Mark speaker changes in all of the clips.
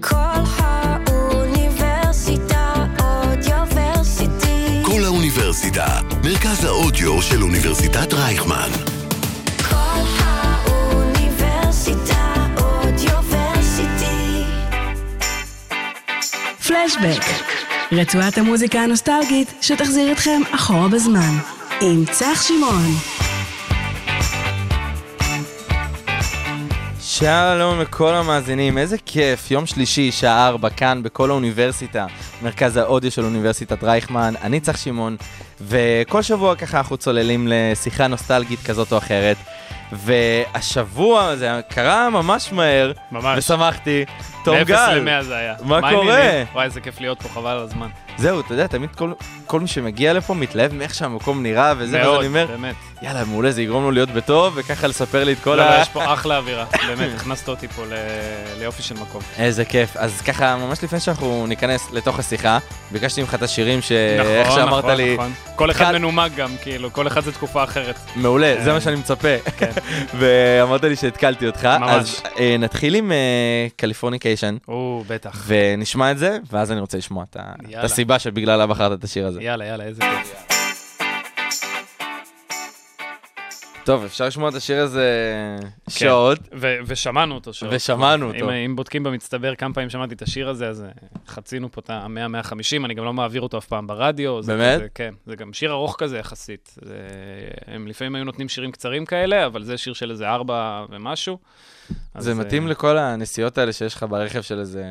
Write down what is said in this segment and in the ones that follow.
Speaker 1: כל האוניברסיטה אודיוורסיטי.
Speaker 2: כל האוניברסיטה, מרכז האודיו של אוניברסיטת רייכמן.
Speaker 1: כל האוניברסיטה אודיוורסיטי.
Speaker 3: פלשבק, רצועת המוזיקה הנוסטלגית שתחזיר אתכם אחורה בזמן, עם צח שמעון.
Speaker 4: שלום לכל המאזינים, איזה כיף, יום שלישי, שעה ארבע, כאן בכל האוניברסיטה, מרכז האודיו של אוניברסיטת רייכמן, אני צח שמעון, וכל שבוע ככה אנחנו צוללים לשיחה נוסטלגית כזאת או אחרת, והשבוע זה קרה ממש מהר,
Speaker 5: ממש.
Speaker 4: ושמחתי, תום גל,
Speaker 5: למאה זה היה.
Speaker 4: מה קורה?
Speaker 5: העניינים? וואי, איזה כיף להיות פה, חבל על הזמן.
Speaker 4: זהו, אתה יודע, תמיד כל, כל מי שמגיע לפה מתלהב מאיך שהמקום נראה וזה,
Speaker 5: מאוד,
Speaker 4: אני אומר,
Speaker 5: באמת.
Speaker 4: יאללה, מעולה, זה יגרום לו להיות בטוב, וככה לספר לי את כל ה...
Speaker 5: לא, יש פה אחלה אווירה. באמת, הכנסת אותי פה ליופי של מקום.
Speaker 4: איזה כיף. אז ככה, ממש לפני שאנחנו ניכנס לתוך השיחה, ביקשתי ממך את השירים שאיך
Speaker 5: נכון,
Speaker 4: שאמרת
Speaker 5: נכון,
Speaker 4: לי,
Speaker 5: נכון. כל אחד מנומק גם, כאילו, כל אחד זה תקופה אחרת.
Speaker 4: מעולה, זה
Speaker 5: אה,
Speaker 4: מה שאני מצפה.
Speaker 5: כן.
Speaker 4: ואמרת לי שהתקלתי אותך.
Speaker 5: ממש.
Speaker 4: אז אה, נתחיל עם Californication,
Speaker 5: או, בטח.
Speaker 4: ונשמע את זה, ואז אני רוצה לשמוע את. הסיבה שבגללה בחרת את השיר הזה.
Speaker 5: יאללה, יאללה, איזה כיף.
Speaker 4: טוב, אפשר לשמוע את השיר הזה שעות.
Speaker 5: ו- ושמענו אותו שעות.
Speaker 4: ושמענו אותו.
Speaker 5: אם בודקים במצטבר כמה פעמים שמעתי את השיר הזה, אז אה, חצינו פה את ה-100-150, אני גם לא מעביר אותו אף פעם ברדיו.
Speaker 4: באמת?
Speaker 5: כן, זה גם שיר ארוך כזה יחסית. הם לפעמים היו נותנים שירים קצרים כאלה, אבל זה שיר של איזה ארבע ומשהו.
Speaker 4: זה מתאים
Speaker 5: אה,
Speaker 4: לכל הנסיעות האלה שיש לך ברכב של איזה.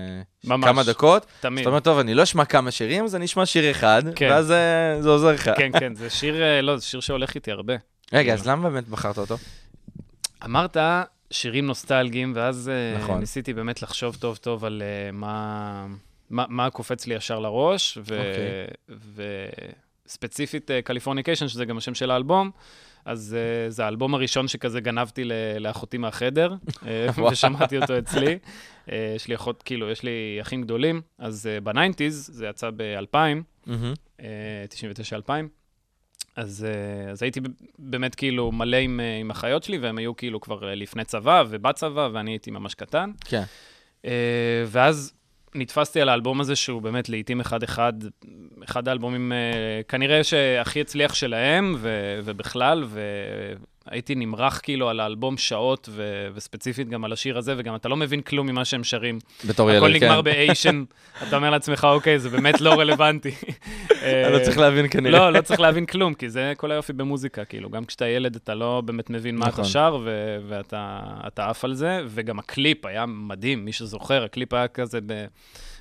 Speaker 4: כמה דקות.
Speaker 5: תמיד.
Speaker 4: זאת אומרת, טוב, אני לא אשמע כמה שירים, אז אני אשמע שיר אחד,
Speaker 5: כן.
Speaker 4: ואז אה, זה עוזר לך.
Speaker 5: כן, כן, זה שיר, לא, זה שיר שהולך איתי הרבה.
Speaker 4: רגע, אז למה באמת בחרת אותו?
Speaker 5: אמרת שירים נוסטלגיים, ואז אה,
Speaker 4: נכון.
Speaker 5: ניסיתי באמת לחשוב טוב טוב על אה, מה, מה, מה קופץ לי ישר לראש, ו,
Speaker 4: אוקיי.
Speaker 5: וספציפית Californication, שזה גם השם של האלבום, אז אה, זה האלבום הראשון שכזה גנבתי לאחותי מהחדר, אה. ושמעתי אותו אצלי. אה, יש לי אחות, כאילו, יש לי אחים גדולים, אז uh, בניינטיז, זה יצא ב-2000,
Speaker 4: מהמם.
Speaker 5: אה, 99-2000. אז, אה, אז הייתי באמת כאילו מלא עם, אה, עם אחיות שלי, והם היו כאילו כבר אה, לפני צבא ובצבא, ואני הייתי ממש קטן.
Speaker 4: כן.
Speaker 5: ואז נתפסתי על האלבום הזה, שהוא באמת לעיתים אחד-אחד, אחד האלבומים אה, כנראה שהכי הצליח שלהם, ו, ובכלל, והייתי נמרח כאילו על האלבום שעות, ו, וספציפית גם על השיר הזה, וגם אתה לא מבין כלום ממה שהם שרים.
Speaker 4: בתור ילד,
Speaker 5: הכל
Speaker 4: כן.
Speaker 5: נגמר ב ation, אתה אומר לעצמך, אוקיי, זה באמת לא רלוונטי.
Speaker 4: אני לא צריך להבין כנראה.
Speaker 5: לא, לא צריך להבין כלום, כי זה כל היופי במוזיקה, כאילו, גם כשאתה ילד אתה לא באמת מבין מה
Speaker 4: נכון.
Speaker 5: אתה שר, ו- ואתה אתה עף על זה, וגם הקליפ היה מדהים, מי שזוכר, הקליפ היה כזה ב...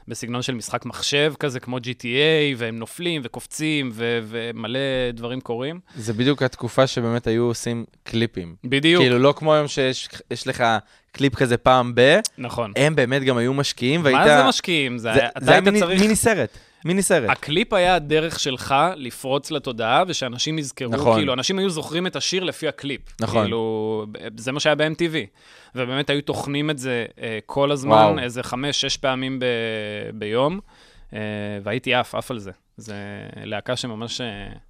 Speaker 5: בסגנון של משחק מחשב כזה, כמו GTA, והם נופלים וקופצים, ו- ומלא דברים קורים.
Speaker 4: זה בדיוק התקופה שבאמת היו עושים קליפים.
Speaker 5: בדיוק,
Speaker 4: כאילו, לא כמו היום שיש יש לך קליפ כזה פעם ב...
Speaker 5: נכון.
Speaker 4: הם באמת גם היו משקיעים, והיית...
Speaker 5: מה זה משקיעים? זה,
Speaker 4: זה-
Speaker 5: אתה
Speaker 4: זה
Speaker 5: היית
Speaker 4: מיני-
Speaker 5: צריך...
Speaker 4: מיני סרט. מיני סרט.
Speaker 5: הקליפ היה הדרך שלך לפרוץ לתודעה, ושאנשים יזכרו,
Speaker 4: נכון.
Speaker 5: כאילו, אנשים היו זוכרים את השיר לפי הקליפ.
Speaker 4: נכון.
Speaker 5: כאילו, זה מה שהיה ב-MTV. ובאמת היו טוחנים את זה אה, כל הזמן,
Speaker 4: וואו.
Speaker 5: איזה חמש, שש פעמים ב- ביום, אה, והייתי עף, עף על זה. זה להקה שממש אה,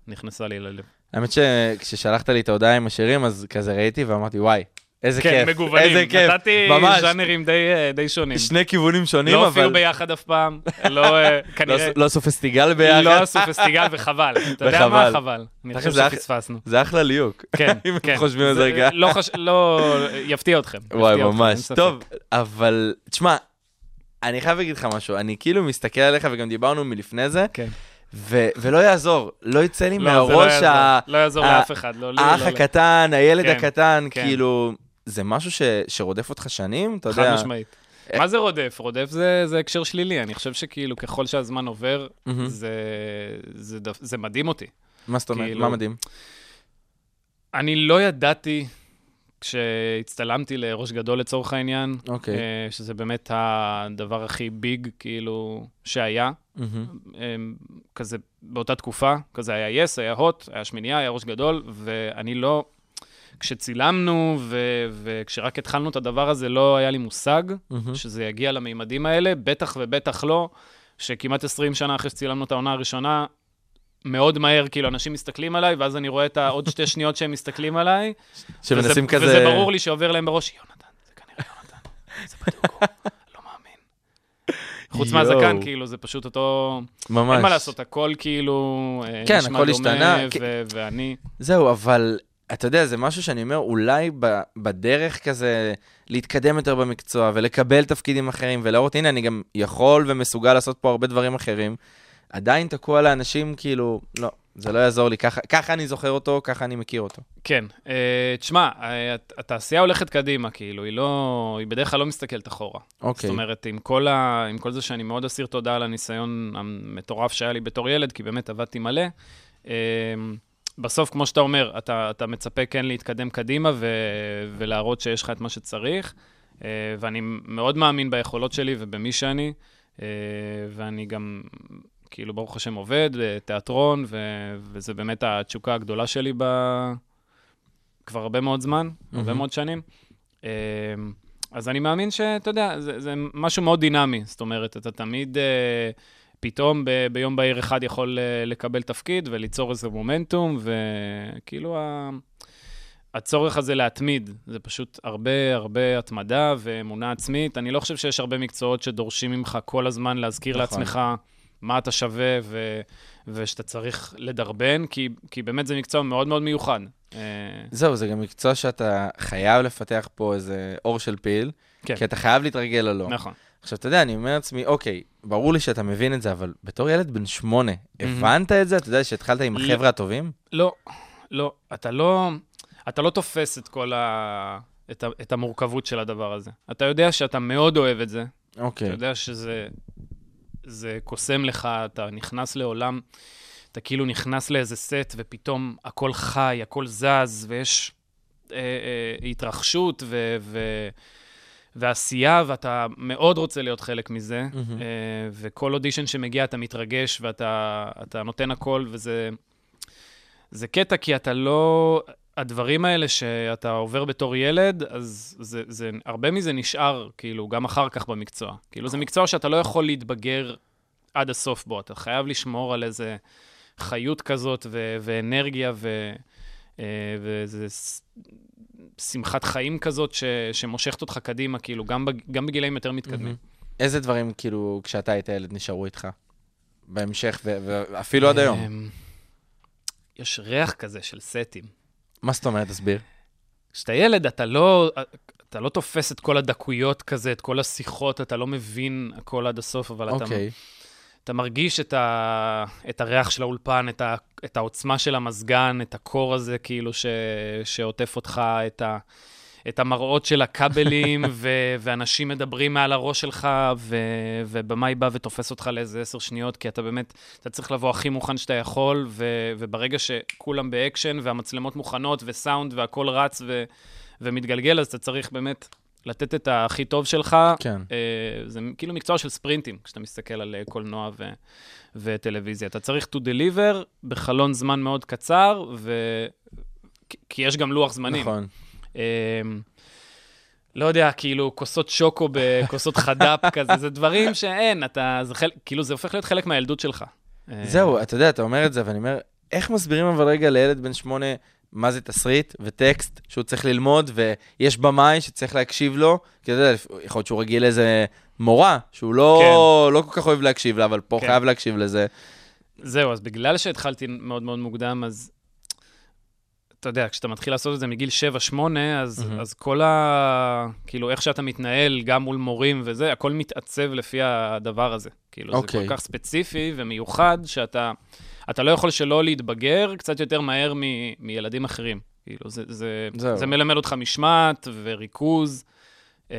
Speaker 5: נכנסה לי ללב.
Speaker 4: האמת שכששלחת לי את ההודעה עם השירים, אז כזה ראיתי ואמרתי, וואי, איזה
Speaker 5: כן,
Speaker 4: כיף.
Speaker 5: מגוונים.
Speaker 4: איזה כיף.
Speaker 5: נתתי
Speaker 4: ממש.
Speaker 5: ז'אנרים די, אה, די שונים.
Speaker 4: שני כיוונים שונים,
Speaker 5: לא
Speaker 4: אבל...
Speaker 5: הופיעו ביחד אף פעם, לא, אה,
Speaker 4: לא
Speaker 5: כנראה...
Speaker 4: לא עשו פסטיגל ביחד.
Speaker 5: לא עשו פסטיגל, וחבל. אתה יודע מה? חבל. אני חושב שפספסנו.
Speaker 4: זה אחלה ליהוק.
Speaker 5: כן,
Speaker 4: אם
Speaker 5: כן.
Speaker 4: חושבים על זה רגע.
Speaker 5: לא, חש... לא, יפתיע אתכם.
Speaker 4: וואי, ממש. טוב, אבל, תשמע, אני חייב להגיד לך משהו, אני כאילו מסתכל עליך, וגם דיברנו מלפני זה,
Speaker 5: כן.
Speaker 4: ו- ולא יעזור, לא יצא לי
Speaker 5: לא, לא
Speaker 4: מהראש
Speaker 5: יעזור.
Speaker 4: ה-
Speaker 5: לא יעזור לאף אחד, לא לי,
Speaker 4: האח
Speaker 5: לא
Speaker 4: הקטן, הילד
Speaker 5: כן,
Speaker 4: הקטן,
Speaker 5: כן.
Speaker 4: כאילו, זה משהו ש- שרודף אותך שנים, אתה
Speaker 5: חד
Speaker 4: יודע.
Speaker 5: משמעית.
Speaker 4: אה,
Speaker 5: מה זה רודף? רודף זה, זה הקשר שלילי. אני חושב שכאילו ככל שהזמן עובר,
Speaker 4: מהמם.
Speaker 5: זה, זה, דף- זה מדהים אותי.
Speaker 4: מה זאת אומרת?
Speaker 5: כאילו-
Speaker 4: מה מדהים?
Speaker 5: אני לא ידעתי, כשהצטלמתי לראש גדול לצורך העניין,
Speaker 4: אוקיי.
Speaker 5: אה, שזה באמת הדבר הכי ביג, כאילו, שהיה. אמ, כזה באותה תקופה, כזה היה יס, היה הוט, היה שמינייה, היה ראש גדול, ואני לא... כשצילמנו ו- וכשרק התחלנו את הדבר הזה, לא היה לי מושג
Speaker 4: מהמם.
Speaker 5: שזה יגיע למימדים האלה, בטח ובטח לא, שכמעט 20 שנה אחרי שצילמנו את העונה הראשונה, מאוד מהר, כאילו, אנשים מסתכלים עליי, ואז אני רואה את העוד שתי שניות שהם מסתכלים עליי.
Speaker 4: שמנסים
Speaker 5: וזה,
Speaker 4: כזה...
Speaker 5: וזה ברור לי שעובר להם בראש, יונתן, זה כנראה יונתן. זה בדיוק הוא, לא מאמין. חוץ. מהזקן, כאילו, זה פשוט אותו...
Speaker 4: ממש.
Speaker 5: אין מה לעשות, הכל כאילו... אה,
Speaker 4: כן, הכל השתנה,
Speaker 5: ו-
Speaker 4: כי-
Speaker 5: ואני...
Speaker 4: זהו, אבל אתה יודע, זה משהו שאני אומר, אולי ב- בדרך כזה להתקדם יותר במקצוע ולקבל תפקידים אחרים ולהראות, הנה, אני גם יכול ומסוגל לעשות פה הרבה דברים אחרים, עדיין תקוע לאנשים, כאילו, לא, זה לא יעזור לי, ככה, ככה אני זוכר אותו, ככה אני מכיר אותו.
Speaker 5: כן. אה, תשמע, אה, הת- התעשייה הולכת קדימה, כאילו, היא לא... היא בדרך כלל לא מסתכלת אחורה.
Speaker 4: אוקיי.
Speaker 5: זאת אומרת, עם כל, ה... עם כל זה שאני מאוד אסיר תודה על הניסיון המטורף שהיה לי בתור ילד, כי באמת עבדתי מלא, אה, בסוף, כמו שאתה אומר, אתה, אתה מצפה כן להתקדם קדימה ו... ולהראות שיש לך את מה שצריך, אה, ואני מאוד מאמין ביכולות שלי ובמי שאני, אה, ואני גם, כאילו, ברוך השם, עובד בתיאטרון, ו... וזה באמת התשוקה הגדולה שלי ב... כבר הרבה מאוד זמן, הרבה
Speaker 4: מהמם.
Speaker 5: מאוד שנים. אה, אז אני מאמין שאתה יודע, זה, זה משהו מאוד דינמי. זאת אומרת, אתה תמיד אה, פתאום ב, ביום בהיר אחד יכול אה, לקבל תפקיד וליצור איזה מומנטום, וכאילו ה, הצורך הזה להתמיד, זה פשוט הרבה הרבה התמדה ואמונה עצמית. אני לא חושב שיש הרבה מקצועות שדורשים ממך כל הזמן להזכיר
Speaker 4: נכון.
Speaker 5: לעצמך מה אתה שווה ו, ושאתה צריך לדרבן, כי, כי באמת זה מקצוע מאוד מאוד מיוחד. אה,
Speaker 4: זהו, זה גם מקצוע שאתה חייב לפתח פה איזה אור של פיל,
Speaker 5: כן.
Speaker 4: כי אתה חייב להתרגל ללא.
Speaker 5: נכון.
Speaker 4: עכשיו, אתה יודע, אני אומר לעצמי, אוקיי, ברור לי שאתה מבין את זה, אבל בתור ילד בן שמונה, הבנת את זה? אתה יודע שהתחלת עם החבר'ה הטובים?
Speaker 5: לא, לא. אתה לא, אתה לא תופס את כל ה... את, ה... את המורכבות של הדבר הזה. אתה יודע שאתה מאוד אוהב את זה.
Speaker 4: אוקיי.
Speaker 5: אתה יודע שזה זה קוסם לך, אתה נכנס לעולם, אתה כאילו נכנס לאיזה סט, ופתאום הכל חי, הכל זז, ויש אה, אה, התרחשות ו... ו... ועשייה, ואתה מאוד רוצה להיות חלק מזה. אה, וכל אודישן שמגיע אתה מתרגש ואתה אתה נותן הכל, וזה זה קטע כי אתה לא... הדברים האלה שאתה עובר בתור ילד, אז זה, זה, הרבה מזה נשאר, כאילו, גם אחר כך במקצוע. כאילו, זה מקצוע שאתה לא יכול להתבגר עד הסוף בו, אתה חייב לשמור על איזה חיות כזאת ו- ואנרגיה ו... אה, ואיזה ס- שמחת חיים כזאת ש- שמושכת אותך קדימה, כאילו, גם, בג- גם בגילאים יותר מתקדמים.
Speaker 4: מהמם. איזה דברים, כאילו, כשאתה היית ילד, נשארו איתך? בהמשך, ואפילו עד היום.
Speaker 5: אמ, יש ריח כזה של סטים.
Speaker 4: מה זאת אומרת? תסביר.
Speaker 5: כשאתה ילד, אתה לא, אתה לא תופס את כל הדקויות כזה, את כל השיחות, אתה לא מבין הכל עד הסוף, אבל אתה,
Speaker 4: אוקיי.
Speaker 5: אתה מרגיש את, ה, את הריח של האולפן, את, ה, את העוצמה של המזגן, את הקור הזה, כאילו, ש, שעוטף אותך, את, ה, את המראות של הכבלים, ו, ואנשים מדברים מעל הראש שלך, ו, ובמאי בא ותופס אותך לאיזה עשר שניות, כי אתה באמת, אתה צריך לבוא הכי מוכן שאתה יכול, ו, וברגע שכולם באקשן, והמצלמות מוכנות, וסאונד, והכול רץ ו, ומתגלגל, אז אתה צריך באמת לתת את הכי טוב שלך.
Speaker 4: כן.
Speaker 5: אה, זה כאילו מקצוע של ספרינטים, כשאתה מסתכל על אה, קולנוע ו- וטלוויזיה. אתה צריך to deliver בחלון זמן מאוד קצר, ו... כי- יש גם לוח זמנים.
Speaker 4: נכון.
Speaker 5: אמ, לא יודע, כאילו, כוסות שוקו בכוסות חד"פ כזה, זה דברים שאין, אתה, זה חלק, כאילו, זה הופך להיות חלק מהילדות שלך.
Speaker 4: זהו, אתה יודע, אתה אומר את זה, ואני אומר, איך מסבירים אבל רגע לילד בן שמונה מה זה תסריט וטקסט שהוא צריך ללמוד, ויש במאי שצריך להקשיב לו, כי אתה יודע, יכול להיות שהוא רגיל לאיזה מורה, שהוא לא, לא כל כך אוהב להקשיב לה, אבל פה
Speaker 5: כן.
Speaker 4: חייב להקשיב לזה.
Speaker 5: זהו, אז בגלל שהתחלתי מאוד מאוד מוקדם, אז אתה יודע, כשאתה מתחיל לעשות את זה מגיל 7-8, אז,
Speaker 4: מהמם.
Speaker 5: אז כל ה... כאילו, איך שאתה מתנהל, גם מול מורים וזה, הכל מתעצב לפי הדבר הזה. כאילו, זה
Speaker 4: אוקיי.
Speaker 5: כל כך ספציפי ומיוחד, שאתה אתה לא יכול שלא להתבגר קצת יותר מהר מ, מילדים אחרים. כאילו, זה, זה,
Speaker 4: זהו.
Speaker 5: זה מלמד אותך משמעת וריכוז אה,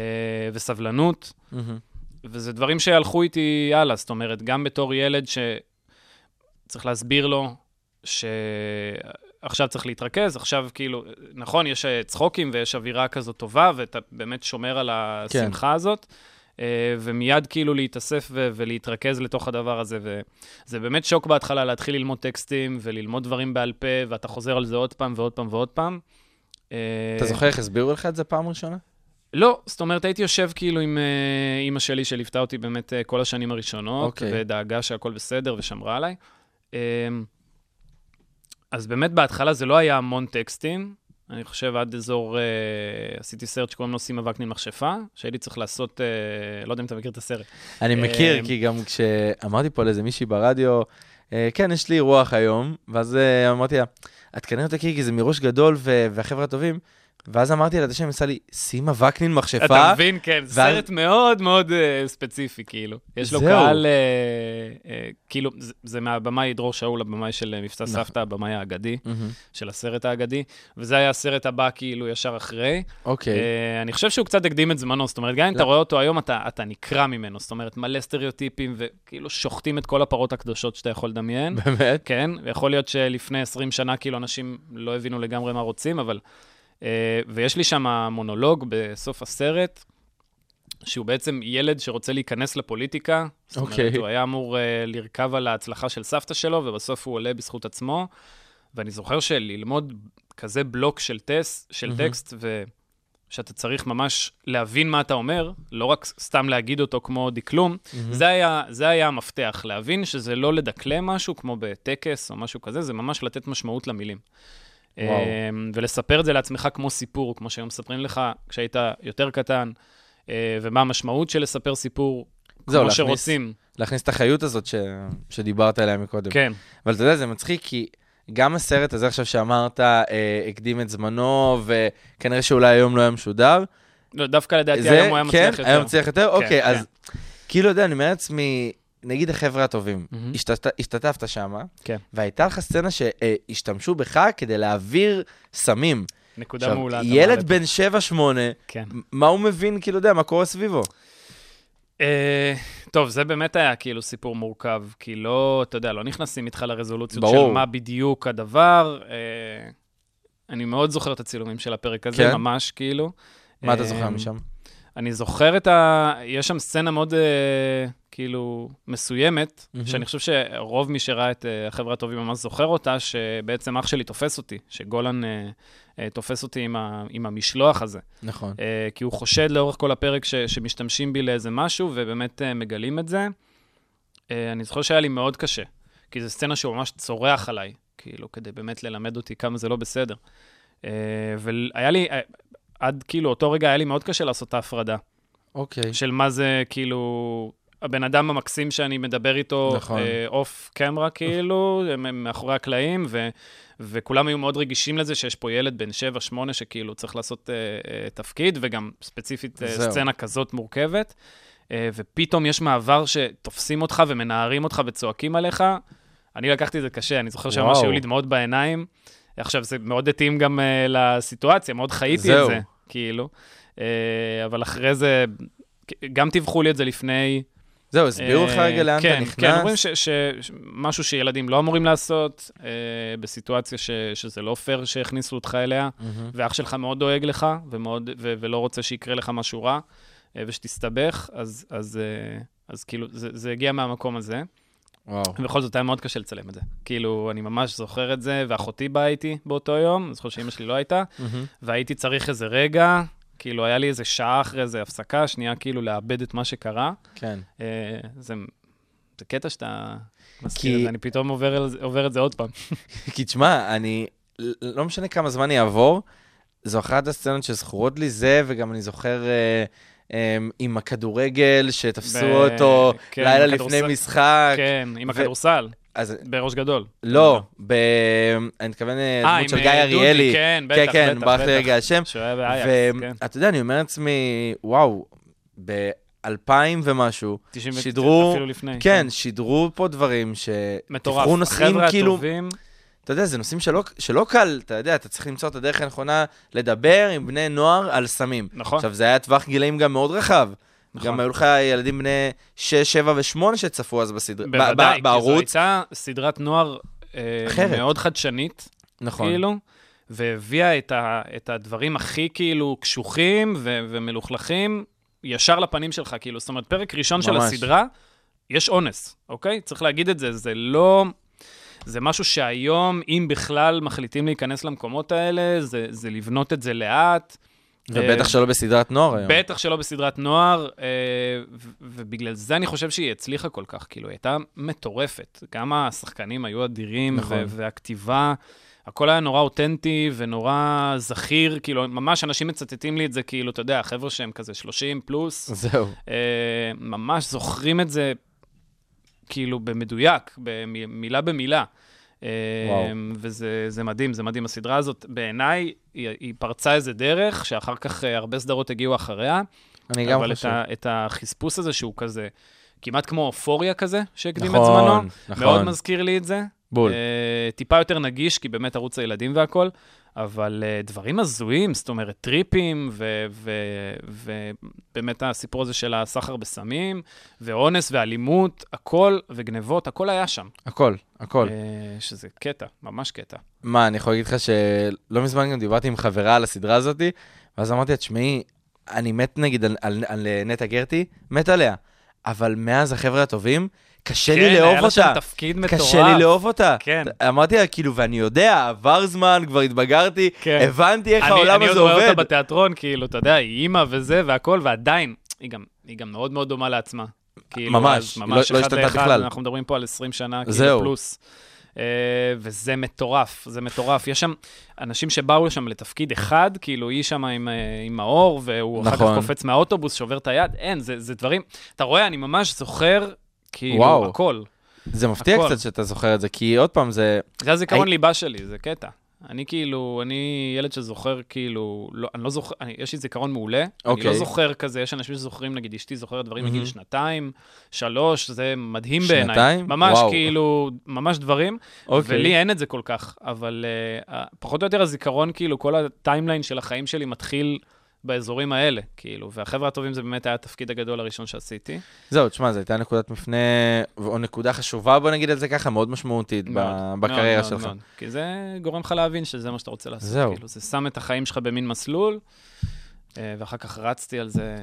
Speaker 5: וסבלנות.
Speaker 4: מהמם.
Speaker 5: וזה דברים שהלכו איתי הלאה, זאת אומרת, גם בתור ילד שצריך להסביר לו שעכשיו צריך להתרכז, עכשיו כאילו, נכון, יש צחוקים ויש אווירה כזאת טובה, ואתה באמת שומר על השמחה הזאת, אה, ומיד כאילו להתאסף ו- ולהתרכז לתוך הדבר הזה, וזה באמת שוק בהתחלה להתחיל ללמוד טקסטים וללמוד דברים בעל פה, ואתה חוזר על זה עוד פעם ועוד פעם ועוד פעם. אה,
Speaker 4: אתה זוכר איך הסבירו לך את זה פעם ראשונה?
Speaker 5: לא, זאת אומרת, הייתי יושב כאילו עם אה, אימא שלי, שליוותה אותי באמת אה, כל השנים הראשונות,
Speaker 4: אוקיי.
Speaker 5: ודאגה שהכל בסדר ושמרה עליי. אה, אז באמת בהתחלה זה לא היה המון טקסטים, אני חושב עד אזור, אה, עשיתי סרט שקוראים לו סימה וקנין מכשפה, שהייתי צריך לעשות, אה, לא יודע אם אתה מכיר את הסרט.
Speaker 4: אני מכיר,
Speaker 5: אה,
Speaker 4: כי גם כשאמרתי פה לאיזה מישהי ברדיו, אה, כן, יש לי אירוח היום, ואז אה, אמרתי לה, את כנראה תכירי כי זה מראש גדול ו- והחבר'ה הטובים, ואז אמרתי לה השם, עשה לי, סימה וקנין מכשפה.
Speaker 5: אתה מבין, כן,
Speaker 4: ואז-
Speaker 5: סרט מאוד מאוד אה, ספציפי, כאילו. יש לו. קהל, אה, אה, כאילו, זה- זה מהבמאי דרור שאול, הבמאי של מבצע
Speaker 4: נכון.
Speaker 5: סבתא, הבמאי האגדי,
Speaker 4: מהמם.
Speaker 5: של הסרט האגדי, וזה היה הסרט הבא, כאילו, ישר אחרי.
Speaker 4: אוקיי,
Speaker 5: אה, אני חושב שהוא קצת הקדים את זמנו, זאת אומרת, גם אם אתה
Speaker 4: לא.
Speaker 5: רואה אותו היום, אתה אתה נקרע ממנו, זאת אומרת, מלא סטריאוטיפים, וכאילו שוחטים את כל הפרות הקדושות שאתה יכול לדמיין.
Speaker 4: באמת?
Speaker 5: כן, ויכול להיות שלפני 20 שנה, כאילו, אנשים לא הבינו לגמרי מה רוצים, אבל... אה, ויש לי שם מונולוג בסוף הסרט, שהוא בעצם ילד שרוצה להיכנס לפוליטיקה. זאת אומרת,
Speaker 4: אוקיי.
Speaker 5: הוא היה אמור אה, לרכב על ההצלחה של סבתא שלו, ובסוף הוא עולה בזכות עצמו. ואני זוכר שללמוד כזה בלוק של, טס, של
Speaker 4: מהמם.
Speaker 5: טקסט, ושאתה צריך ממש להבין מה אתה אומר, לא רק סתם להגיד אותו כמו דקלום,
Speaker 4: מהמם.
Speaker 5: זה היה, זה היה המפתח, להבין שזה לא לדקלם משהו כמו בטקס או משהו כזה, זה ממש לתת משמעות למילים.
Speaker 4: וואו.
Speaker 5: אמ, ולספר את זה לעצמך כמו סיפור, כמו שהיום מספרים לך כשהיית יותר קטן, אה, ומה המשמעות של לספר סיפור,
Speaker 4: זהו,
Speaker 5: כמו
Speaker 4: להכניס-
Speaker 5: שרוצים.
Speaker 4: להכניס את החיות הזאת ש... שדיברת עליה מקודם.
Speaker 5: כן,
Speaker 4: אבל אתה יודע, זה מצחיק, כי גם הסרט הזה עכשיו שאמרת, אה, הקדים את זמנו, וכנראה שאולי היום לא היה משודר.
Speaker 5: לא, דווקא לדעתי
Speaker 4: זה,
Speaker 5: היום הוא היה מצליח
Speaker 4: כן,
Speaker 5: יותר.
Speaker 4: היום מצליח יותר? אוקיי,
Speaker 5: כן.
Speaker 4: אז כאילו, אתה יודע, אני אומר לעצמי, נגיד החבר'ה הטובים,
Speaker 5: מהמם.
Speaker 4: השתת- השתתפת שם,
Speaker 5: כן.
Speaker 4: והייתה לך סצנה שהשתמשו בך כדי להעביר סמים.
Speaker 5: נקודה
Speaker 4: עכשיו,
Speaker 5: מעולה. אתה
Speaker 4: ילד. בן 7-8,
Speaker 5: כן.
Speaker 4: מה הוא מבין, כאילו, יודע, מה קורה סביבו?
Speaker 5: אה, טוב, זה באמת היה כאילו סיפור מורכב, כי לא, אתה יודע, לא נכנסים איתך לרזולוציות
Speaker 4: ברור.
Speaker 5: של מה בדיוק הדבר. אה, אני מאוד זוכר את הצילומים של הפרק הזה,
Speaker 4: כן?
Speaker 5: ממש, כאילו.
Speaker 4: מה אתה
Speaker 5: אה,
Speaker 4: זוכר משם?
Speaker 5: אני זוכר את ה... יש שם סצנה מאוד, אה, כאילו, מסוימת,
Speaker 4: מהמם.
Speaker 5: שאני חושב שרוב מי שראה את אה, החבר'ה הטובים ממש זוכר אותה, שבעצם אח שלי תופס אותי, שגולן אה, אה, תופס אותי עם, ה, עם המשלוח הזה.
Speaker 4: נכון.
Speaker 5: אה, כי הוא חושד לאורך כל הפרק ש, שמשתמשים בי לאיזה משהו, ובאמת אה, מגלים את זה. אה, אני זוכר שהיה לי מאוד קשה, כי זו סצנה שהוא ממש צורח עליי, כאילו, כדי באמת ללמד אותי כמה זה לא בסדר. אה, והיה לי, אה, עד כאילו אותו רגע היה לי מאוד קשה לעשות את ההפרדה,
Speaker 4: אוקיי.
Speaker 5: של מה זה כאילו... הבן אדם המקסים שאני מדבר איתו,
Speaker 4: נכון.
Speaker 5: אוף קמרה כאילו, מאחורי הקלעים, ו, וכולם היו מאוד רגישים לזה שיש פה ילד בן 7-8 שכאילו צריך לעשות אה, אה, תפקיד, וגם ספציפית אה,
Speaker 4: זהו.
Speaker 5: סצנה כזאת מורכבת, אה, ופתאום יש מעבר שתופסים אותך ומנערים אותך וצועקים עליך. אני לקחתי את זה קשה, אני זוכר שממש. היו לי דמעות בעיניים. עכשיו, זה מאוד התאים גם אה, לסיטואציה, מאוד חייתי את
Speaker 4: זהו.
Speaker 5: זה, כאילו. אה, אבל אחרי זה, גם טיווחו לי את זה לפני.
Speaker 4: זהו, הסבירו לך
Speaker 5: אה,
Speaker 4: רגע לאן
Speaker 5: כן,
Speaker 4: אתה נכנס?
Speaker 5: כן, אומרים שמשהו שילדים לא אמורים לעשות, אה, בסיטואציה ש, שזה לא פייר שהכניסו אותך אליה,
Speaker 4: מהמם.
Speaker 5: ואח שלך מאוד דואג לך, ומאוד, ו, ולא רוצה שיקרה לך משהו רע, אה, ושתסתבך, אז, אז, אה, אז כאילו, זה, זה הגיע מהמקום הזה.
Speaker 4: וואו.
Speaker 5: ובכל זאת היה מאוד קשה לצלם את זה. כאילו, אני ממש זוכר את זה, ואחותי באה איתי באותו יום, אני זוכר שאימא שלי לא הייתה. והייתי צריך איזה רגע, כאילו, היה לי איזה שעה אחרי איזה הפסקה, שנייה כאילו לאבד את מה שקרה.
Speaker 4: כן.
Speaker 5: אה, זה, זה קטע שאתה מזכיר
Speaker 4: כי-
Speaker 5: את זה, אני פתאום עובר, עובר את זה עוד פעם.
Speaker 4: כי תשמע, אני, לא משנה כמה זמן יעבור, זו אחת הסצנות שזכורות לי זה, וגם אני זוכר אה, עם הכדורגל, שתפסו
Speaker 5: ב-
Speaker 4: אותו
Speaker 5: כן,
Speaker 4: לילה
Speaker 5: עם
Speaker 4: לפני
Speaker 5: הכדורסל.
Speaker 4: משחק.
Speaker 5: כן, עם
Speaker 4: ו-
Speaker 5: הכדורסל,
Speaker 4: אז
Speaker 5: בראש גדול.
Speaker 4: לא, ב... אני מתכוון אה,
Speaker 5: אה,
Speaker 4: דמות של גיא
Speaker 5: אה, דודי,
Speaker 4: אריאלי.
Speaker 5: כן,
Speaker 4: כן,
Speaker 5: בטח,
Speaker 4: כן,
Speaker 5: בטח,
Speaker 4: ברח לי
Speaker 5: בטח.
Speaker 4: רגע השם.
Speaker 5: שהוא היה באייקס, כן.
Speaker 4: ואתה יודע, אני אומר לעצמי, וואו, ב-2000 ומשהו,
Speaker 5: 90
Speaker 4: שידרו-
Speaker 5: אפילו לפני.
Speaker 4: כן, שידרו פה דברים ש...
Speaker 5: מטורף. החבר'ה
Speaker 4: כאילו-
Speaker 5: הטובים,
Speaker 4: אתה יודע, זה נושאים שלא, שלא קל, אתה יודע, אתה צריך למצוא את הדרך הנכונה לדבר עם בני נוער על סמים.
Speaker 5: נכון.
Speaker 4: עכשיו, זה היה טווח גילאים גם מאוד רחב.
Speaker 5: נכון.
Speaker 4: גם היו לך ילדים בני 6, 7 ו-8 שצפו אז בסדרה,
Speaker 5: בוודאי, כי זו
Speaker 4: בערוץ.
Speaker 5: הייתה סדרת נוער אה. מאוד חדשנית,
Speaker 4: נכון.
Speaker 5: כאילו, והביאה את, ה, את הדברים הכי כאילו קשוחים ו, ומלוכלכים ישר לפנים שלך, כאילו, זאת אומרת, פרק ראשון של
Speaker 4: ממש.
Speaker 5: הסדרה, יש אונס, אוקיי? צריך להגיד את זה, זה לא... זה משהו שהיום, אם בכלל מחליטים להיכנס למקומות האלה, זה, זה לבנות את זה לאט.
Speaker 4: ובטח
Speaker 5: אה,
Speaker 4: שלא בסדרת נוער היום.
Speaker 5: בטח שלא בסדרת נוער, אה, ובגלל זה אני חושב שהיא הצליחה כל כך, כאילו, היא הייתה מטורפת. גם השחקנים היו אדירים,
Speaker 4: נכון.
Speaker 5: והכתיבה, הכל היה נורא אותנטי ונורא זכיר, כאילו, ממש אנשים מצטטים לי את זה, כאילו, אתה יודע, חבר'ה שהם כזה 30 פלוס,
Speaker 4: זהו.
Speaker 5: אה, ממש זוכרים את זה, כאילו, במדויק, במילה במילה. אה,
Speaker 4: וואו.
Speaker 5: וזה זה מדהים, זה מדהים. הסדרה הזאת, בעיניי, היא, היא פרצה איזה דרך, שאחר כך אה, הרבה סדרות הגיעו אחריה.
Speaker 4: אני גם
Speaker 5: אבל
Speaker 4: חושב.
Speaker 5: את, ה, את החספוס הזה, שהוא כזה, כמעט כמו אופוריה כזה, שהקדים את
Speaker 4: נכון,
Speaker 5: זמנו,
Speaker 4: נכון.
Speaker 5: מאוד מזכיר לי את זה.
Speaker 4: בול.
Speaker 5: אה, טיפה יותר נגיש, כי באמת ערוץ הילדים והכל, אבל אה, דברים הזויים, זאת אומרת, טריפים, ובאמת הסיפור הזה של הסחר בסמים, ואונס ואלימות, הכל, וגנבות, הכל היה שם.
Speaker 4: הכל, הכל.
Speaker 5: אה, שזה קטע, ממש קטע.
Speaker 4: מה, אני יכול להגיד לך שלא מזמן גם דיברתי עם חברה על הסדרה הזאתי, ואז אמרתי לה, תשמעי, אני מת נגיד על, על, על נטע גרטי, מת עליה, אבל מאז החבר'ה הטובים, קשה לי לאהוב
Speaker 5: כן, היה לה שם
Speaker 4: אותה.
Speaker 5: תפקיד מטורף.
Speaker 4: קשה לי לאהוב אותה.
Speaker 5: כן.
Speaker 4: אמרתי לה, כאילו, ואני יודע, עבר זמן, כבר התבגרתי,
Speaker 5: כן.
Speaker 4: הבנתי איך
Speaker 5: אני-
Speaker 4: העולם
Speaker 5: אני
Speaker 4: הזה
Speaker 5: עוד רואה
Speaker 4: עובד.
Speaker 5: אותה בתיאטרון, כאילו, אתה יודע, היא אימא וזה והכל, ועדיין, היא גם, היא גם מאוד מאוד דומה לעצמה. כאילו,
Speaker 4: ממש, לא-
Speaker 5: ממש
Speaker 4: לא
Speaker 5: אחד
Speaker 4: השתנתה בכלל.
Speaker 5: אנחנו מדברים פה על 20 שנה,
Speaker 4: זהו.
Speaker 5: כאילו, פלוס. אה, וזה מטורף, זה מטורף. יש שם אנשים שבאו שם לתפקיד אחד, כאילו, היא שם עם, אה, עם האור, והוא אחר כך
Speaker 4: נכון.
Speaker 5: קופץ מהאוטובוס, שובר את היד, אין, זה, זה דברים, אתה רואה, אני ממש זוכר, כאילו,
Speaker 4: וואו.
Speaker 5: הכל.
Speaker 4: זה מפתיע
Speaker 5: הכל.
Speaker 4: קצת שאתה זוכר את זה, כי עוד פעם, זה...
Speaker 5: זה הזיכרון
Speaker 4: הי-
Speaker 5: ליבה שלי, זה קטע. אני כאילו, אני ילד שזוכר כאילו, לא, אני לא זוכר, אני, יש לי זיכרון מעולה. אני
Speaker 4: אוקיי.
Speaker 5: לא זוכר כזה, יש אנשים שזוכרים, נגיד אשתי זוכרת דברים מגיל
Speaker 4: מהמם.
Speaker 5: שנתיים, שלוש, זה מדהים בעיניי.
Speaker 4: שנתיים?
Speaker 5: ממש
Speaker 4: וואו.
Speaker 5: כאילו, ממש דברים.
Speaker 4: אוקיי.
Speaker 5: ולי אין את זה כל כך, אבל uh, פחות או יותר הזיכרון, כאילו, כל הטיימליין של החיים שלי מתחיל באזורים האלה, כאילו, והחבר'ה הטובים זה באמת היה התפקיד הגדול הראשון שעשיתי.
Speaker 4: זהו, תשמע, זו הייתה נקודת מפנה, או נקודה חשובה, בוא נגיד את זה ככה, מאוד משמעותית
Speaker 5: מאוד,
Speaker 4: בקריירה
Speaker 5: מאוד,
Speaker 4: שלך.
Speaker 5: מאוד. כי זה גורם לך להבין שזה מה שאתה רוצה לעשות.
Speaker 4: זהו.
Speaker 5: כאילו, זה שם את החיים שלך במין מסלול, אה, ואחר כך רצתי על זה.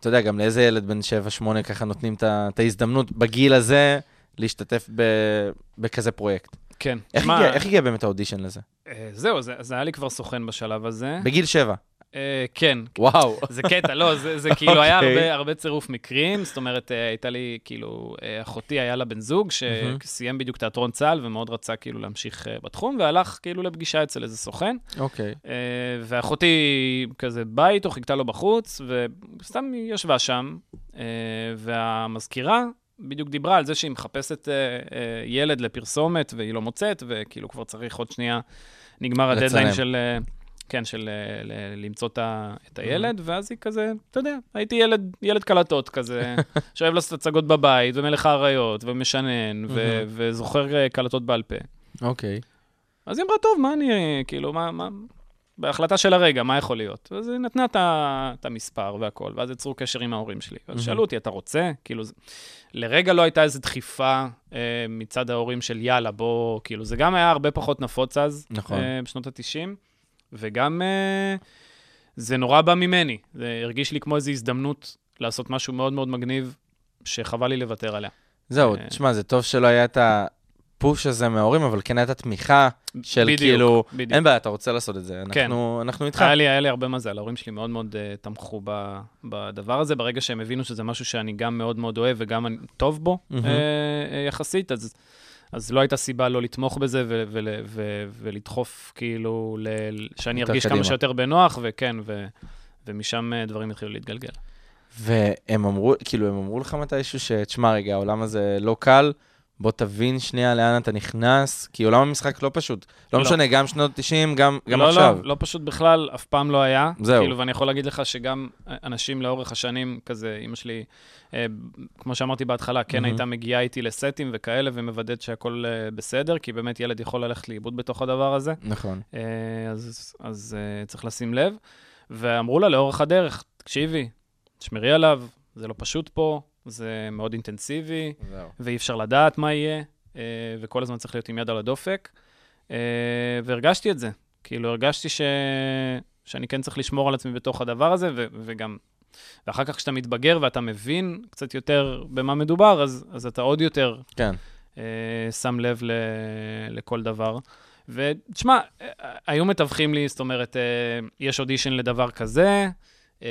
Speaker 4: אתה יודע, גם לאיזה ילד בן 7-8 ככה נותנים את ההזדמנות בגיל הזה להשתתף ב- בכזה פרויקט.
Speaker 5: כן.
Speaker 4: איך
Speaker 5: שמע,
Speaker 4: הגיע- איך הגיע באמת האודישן לזה?
Speaker 5: אה, זהו, זה זה היה לי כבר סוכן בשלב הזה.
Speaker 4: בגיל 7.
Speaker 5: אה, כן,
Speaker 4: וואו.
Speaker 5: זה קטע, לא, זה, זה כאילו היה
Speaker 4: אוקיי.
Speaker 5: הרבה, הרבה צירוף מקרים, זאת אומרת, אה, הייתה לי, כאילו, אה, אחותי היה לה בן זוג. שסיים בדיוק תיאטרון צה"ל ומאוד רצה כאילו להמשיך בתחום, והלך כאילו לפגישה אצל איזה סוכן,
Speaker 4: אוקיי.
Speaker 5: ואחותי כזה באה איתו, חיכתה לו בחוץ, וסתם היא ישבה שם, והמזכירה בדיוק דיברה על זה שהיא מחפשת ילד לפרסומת והיא לא מוצאת, וכאילו כבר צריך עוד שנייה, נגמר הדדליין. של... כן, של אה, למצוא את הילד, ואז היא כזה, אתה יודע, הייתי ילד, ילד קלטות כזה, שאוהב לעשות הצגות בבית, ומלך האריות, ומשנן, ו- וזוכר אה, קלטות בעל פה.
Speaker 4: אוקיי.
Speaker 5: אז היא אמרה, טוב, מה אני, כאילו, מה, מה, בהחלטה של הרגע, מה יכול להיות? אז היא נתנה את המספר והכל, ואז יצרו קשר עם ההורים שלי. אז שאלו אותי, אתה רוצה? כאילו, לרגע לא הייתה איזו דחיפה אה, מצד ההורים של יאללה, בוא, כאילו, זה גם היה הרבה פחות נפוץ אז,
Speaker 4: נכון.
Speaker 5: אה, בשנות ה-90, וגם אה, זה נורא בא ממני. זה הרגיש לי כמו איזו הזדמנות לעשות משהו מאוד מאוד מגניב, שחבל לי לוותר עליה.
Speaker 4: זהו,
Speaker 5: אה,
Speaker 4: תשמע, זה טוב שלא היה את הפוש הזה מההורים, אבל כן הייתה תמיכה של
Speaker 5: בדיוק,
Speaker 4: כאילו,
Speaker 5: בדיוק.
Speaker 4: אין בעיה, אתה רוצה לעשות את זה,
Speaker 5: כן.
Speaker 4: אנחנו אנחנו איתך.
Speaker 5: היה לי, היה לי הרבה מזל, ההורים שלי מאוד מאוד uh, תמכו ב, בדבר הזה, ברגע שהם הבינו שזה משהו שאני גם מאוד מאוד אוהב וגם אני טוב בו uh, uh, יחסית, אז, אז לא הייתה סיבה לא לתמוך בזה ו- ו- ו- ולדחוף כאילו, ל- שאני ארגיש
Speaker 4: קדימה.
Speaker 5: כמה שיותר בנוח, וכן, ו- ומשם uh, דברים התחילו להתגלגל.
Speaker 4: והם אמרו, כאילו, הם אמרו לך מתישהו שתשמע רגע, העולם הזה לא קל, בוא תבין שנייה לאן אתה נכנס, כי עולם המשחק לא פשוט. לא
Speaker 5: לא.
Speaker 4: משנה, גם שנות 90, גם גם
Speaker 5: לא,
Speaker 4: עכשיו.
Speaker 5: לא, לא פשוט בכלל, אף פעם לא היה.
Speaker 4: זהו.
Speaker 5: כאילו, ואני יכול להגיד לך שגם אנשים לאורך השנים, כזה, אימא שלי, אה, כמו שאמרתי בהתחלה, כן
Speaker 4: מהמם.
Speaker 5: הייתה מגיעה איתי לסטים וכאלה, ומוודאת שהכל אה, בסדר, כי באמת ילד יכול ללכת לאיבוד בתוך הדבר הזה,
Speaker 4: נכון.
Speaker 5: אה, אז, אז אה, צריך לשים לב. ואמרו לה לאורך הדרך, תקשיבי, תשמרי עליו, זה לא פשוט פה, זה מאוד אינטנסיבי,
Speaker 4: זהו.
Speaker 5: ואי אפשר לדעת מה יהיה, אה, וכל הזמן צריך להיות עם יד על הדופק. אה, והרגשתי את זה. כאילו, הרגשתי ש... שאני כן צריך לשמור על עצמי בתוך הדבר הזה, ו... וגם... ואחר כך כשאתה מתבגר ואתה מבין קצת יותר במה מדובר, אז, אז אתה עוד יותר
Speaker 4: כן.
Speaker 5: אה, שם לב ל... לכל דבר. ותשמע, היו מתווכים לי, זאת אומרת, יש אודישן לדבר כזה, אה,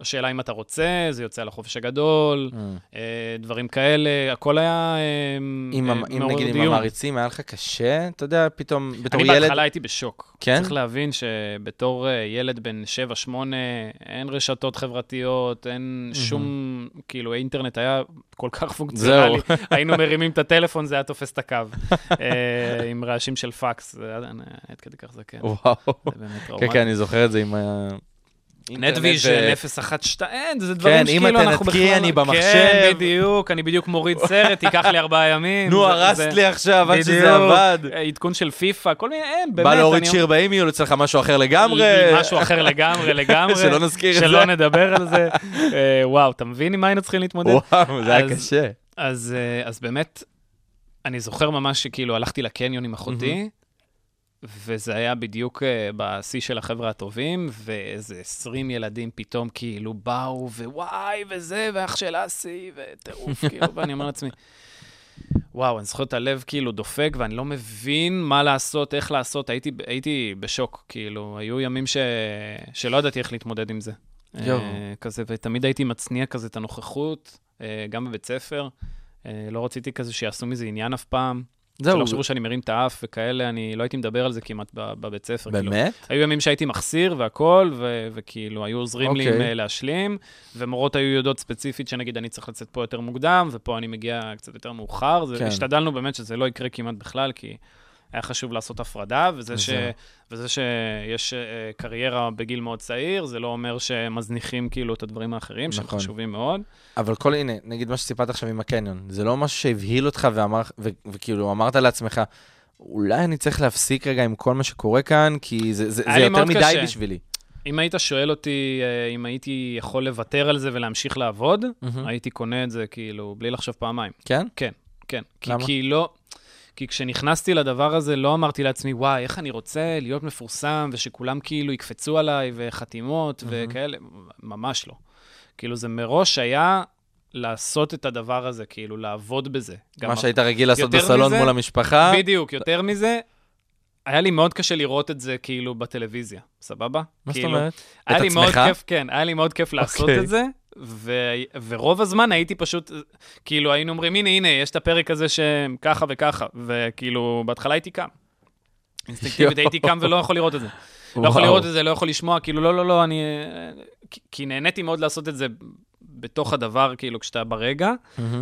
Speaker 5: השאלה אם אתה רוצה, זה יוצא על החופש הגדול,
Speaker 4: Mm.
Speaker 5: אה, דברים כאלה, הכל היה אה,
Speaker 4: אם,
Speaker 5: אה,
Speaker 4: המ- אם
Speaker 5: מעורר
Speaker 4: נגיד עם
Speaker 5: דיון.
Speaker 4: המעריצים היה לך קשה, אתה יודע, פתאום בתור
Speaker 5: אני
Speaker 4: ילד...
Speaker 5: בהתחלה הייתי בשוק.
Speaker 4: כן?
Speaker 5: צריך להבין שבתור ילד בן 7-8, אין רשתות חברתיות, אין שום, כאילו, האינטרנט היה כל כך פונקציונלי. היינו מרימים את הטלפון, זה היה תופס את הקו. אה, עם רעשים של פקס, זה היה אני עד כדי כך זקן.
Speaker 4: וואו.
Speaker 5: זה באמת
Speaker 4: כן,
Speaker 5: טראומטי.
Speaker 4: כן, אני זוכר את זה עם.
Speaker 5: נטוויז'ן, 012, אין, זה דברים
Speaker 4: כן,
Speaker 5: שכאילו אנחנו בכלל...
Speaker 4: תנתקי, אני במחשב.
Speaker 5: כן, בדיוק, אני בדיוק מוריד סרט, ייקח לי ארבעה ימים.
Speaker 4: נו, הרסת לי עכשיו עד שזה עבד.
Speaker 5: עדכון של פיפא, כל מיני, אין, באמת.
Speaker 4: בא להוריד שיר ב eMule, יצא לך משהו אחר לגמרי.
Speaker 5: משהו אחר לגמרי, לגמרי.
Speaker 4: שלא נזכיר את זה.
Speaker 5: שלא נדבר על זה. אה, וואו, אתה מבין עם מה היינו צריכים להתמודד?
Speaker 4: וואו, זה היה קשה.
Speaker 5: אז, אה, אז באמת, אני זוכר ממש שכאילו הלכתי לקניון עם אחותי, וזה היה בדיוק אה, בשיא של החבר'ה הטובים, ואיזה 20 ילדים פתאום כאילו באו, ווואי, וזה, ואח של אסי, וטירוף, כאילו, ואני אומר לעצמי, וואו, אני זוכר את הלב כאילו דופק, ואני לא מבין מה לעשות, איך לעשות, הייתי, הייתי בשוק, כאילו, היו ימים ש... שלא ידעתי איך להתמודד עם זה.
Speaker 4: יואו.
Speaker 5: אה, כזה, ותמיד הייתי מצניע כזה את הנוכחות, אה, גם בבית ספר. לא רציתי כזה שיעשו מזה עניין אף פעם.
Speaker 4: זהו,
Speaker 5: שלא חשבו שאני מרים את האף וכאלה, אני לא הייתי מדבר על זה כמעט בבית ספר. כאילו.
Speaker 4: באמת?
Speaker 5: היו ימים שהייתי מחסיר והכול, ו- וכאילו, היו עוזרים לי עם
Speaker 4: אוקיי.
Speaker 5: אה, להשלים, ומורות היו יודעות ספציפית שנגיד אני צריך לצאת פה יותר מוקדם, ופה אני מגיע קצת יותר מאוחר. זה,
Speaker 4: כן.
Speaker 5: השתדלנו באמת שזה לא יקרה כמעט בכלל, כי היה חשוב לעשות הפרדה, וזה, ש... וזה שיש אה, קריירה בגיל מאוד צעיר, זה לא אומר שמזניחים כאילו את הדברים האחרים, שהם
Speaker 4: נכון.
Speaker 5: חשובים מאוד.
Speaker 4: אבל כל, הנה, נגיד מה שסיפרת עכשיו עם הקניון, זה לא משהו שהבהיל אותך ואמר, ו- וכאילו אמרת לעצמך, אולי אני צריך להפסיק רגע עם כל מה שקורה כאן, כי זה, זה, זה יותר מדי
Speaker 5: קשה.
Speaker 4: בשבילי.
Speaker 5: אם היית שואל אותי אה, אם הייתי יכול לוותר על זה ולהמשיך לעבוד,
Speaker 4: מהמם.
Speaker 5: הייתי קונה את זה כאילו בלי לחשוב פעמיים.
Speaker 4: כן?
Speaker 5: כן, כן. כי,
Speaker 4: למה?
Speaker 5: כי לא... כי כשנכנסתי לדבר הזה, לא אמרתי לעצמי, וואי, איך אני רוצה להיות מפורסם, ושכולם כאילו יקפצו עליי, וחתימות וכאלה, ממש לא. כאילו, זה מראש היה לעשות את הדבר הזה, כאילו, לעבוד בזה.
Speaker 4: מה שהיית רגיל לעשות בסלון
Speaker 5: מזה-
Speaker 4: מול המשפחה.
Speaker 5: בדיוק, יותר מזה, היה לי מאוד קשה לראות את זה, כאילו, בטלוויזיה, סבבה?
Speaker 4: מה זאת
Speaker 5: כאילו,
Speaker 4: אומרת? את עצמך?
Speaker 5: כיף, כן, היה לי מאוד כיף לעשות
Speaker 4: אוקיי.
Speaker 5: את זה, ו... ורוב הזמן הייתי פשוט, כאילו, היינו אומרים, הנה, הנה, יש את הפרק הזה שככה וככה, וכאילו, בהתחלה הייתי קם. אינסטינקטיבית הייתי קם ולא יכול לראות את זה. לא יכול. לראות את זה, לא יכול לשמוע, כאילו, לא, לא, לא, אני... כי- נהניתי מאוד לעשות את זה בתוך הדבר, כאילו, כשאתה ברגע.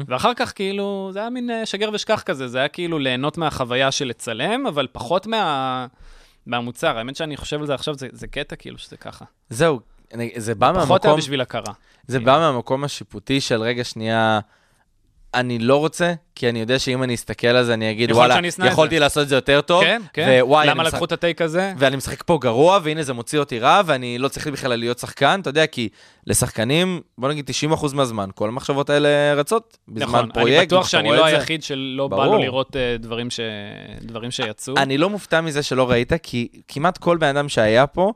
Speaker 5: ואחר כך, כאילו, זה היה מין אה, שגר ושכח כזה, זה היה כאילו ליהנות מהחוויה של לצלם, אבל פחות מה... מהמוצר. האמת שאני חושב על זה עכשיו, זה, זה קטע כאילו שזה ככה.
Speaker 4: זהו, זה בא
Speaker 5: פחות היה
Speaker 4: מהמקום,
Speaker 5: בשביל הכרה.
Speaker 4: זה בא מהמקום השיפוטי של רגע שנייה, אני לא רוצה, כי אני יודע שאם אני אסתכל על זה, אני אגיד, וואלה, יכולתי
Speaker 5: זה."
Speaker 4: לעשות את זה יותר טוב.
Speaker 5: כן, כן.
Speaker 4: ווואי,
Speaker 5: למה לקחו
Speaker 4: משחק-
Speaker 5: את הטייק הזה?
Speaker 4: ואני משחק פה גרוע, והנה זה מוציא אותי רע, ואני לא צריך בכלל להיות שחקן, אתה יודע, כי לשחקנים, בוא נגיד 90% מהזמן, כל המחשבות האלה רצות בזמן
Speaker 5: נכון,
Speaker 4: פרויקט.
Speaker 5: אני בטוח שאני לא היחיד שלא בא. לו לראות אה, דברים ש- דברים שיצאו.
Speaker 4: אני לא מופתע מזה שלא ראית, כי כמעט כל בן אדם שהיה פה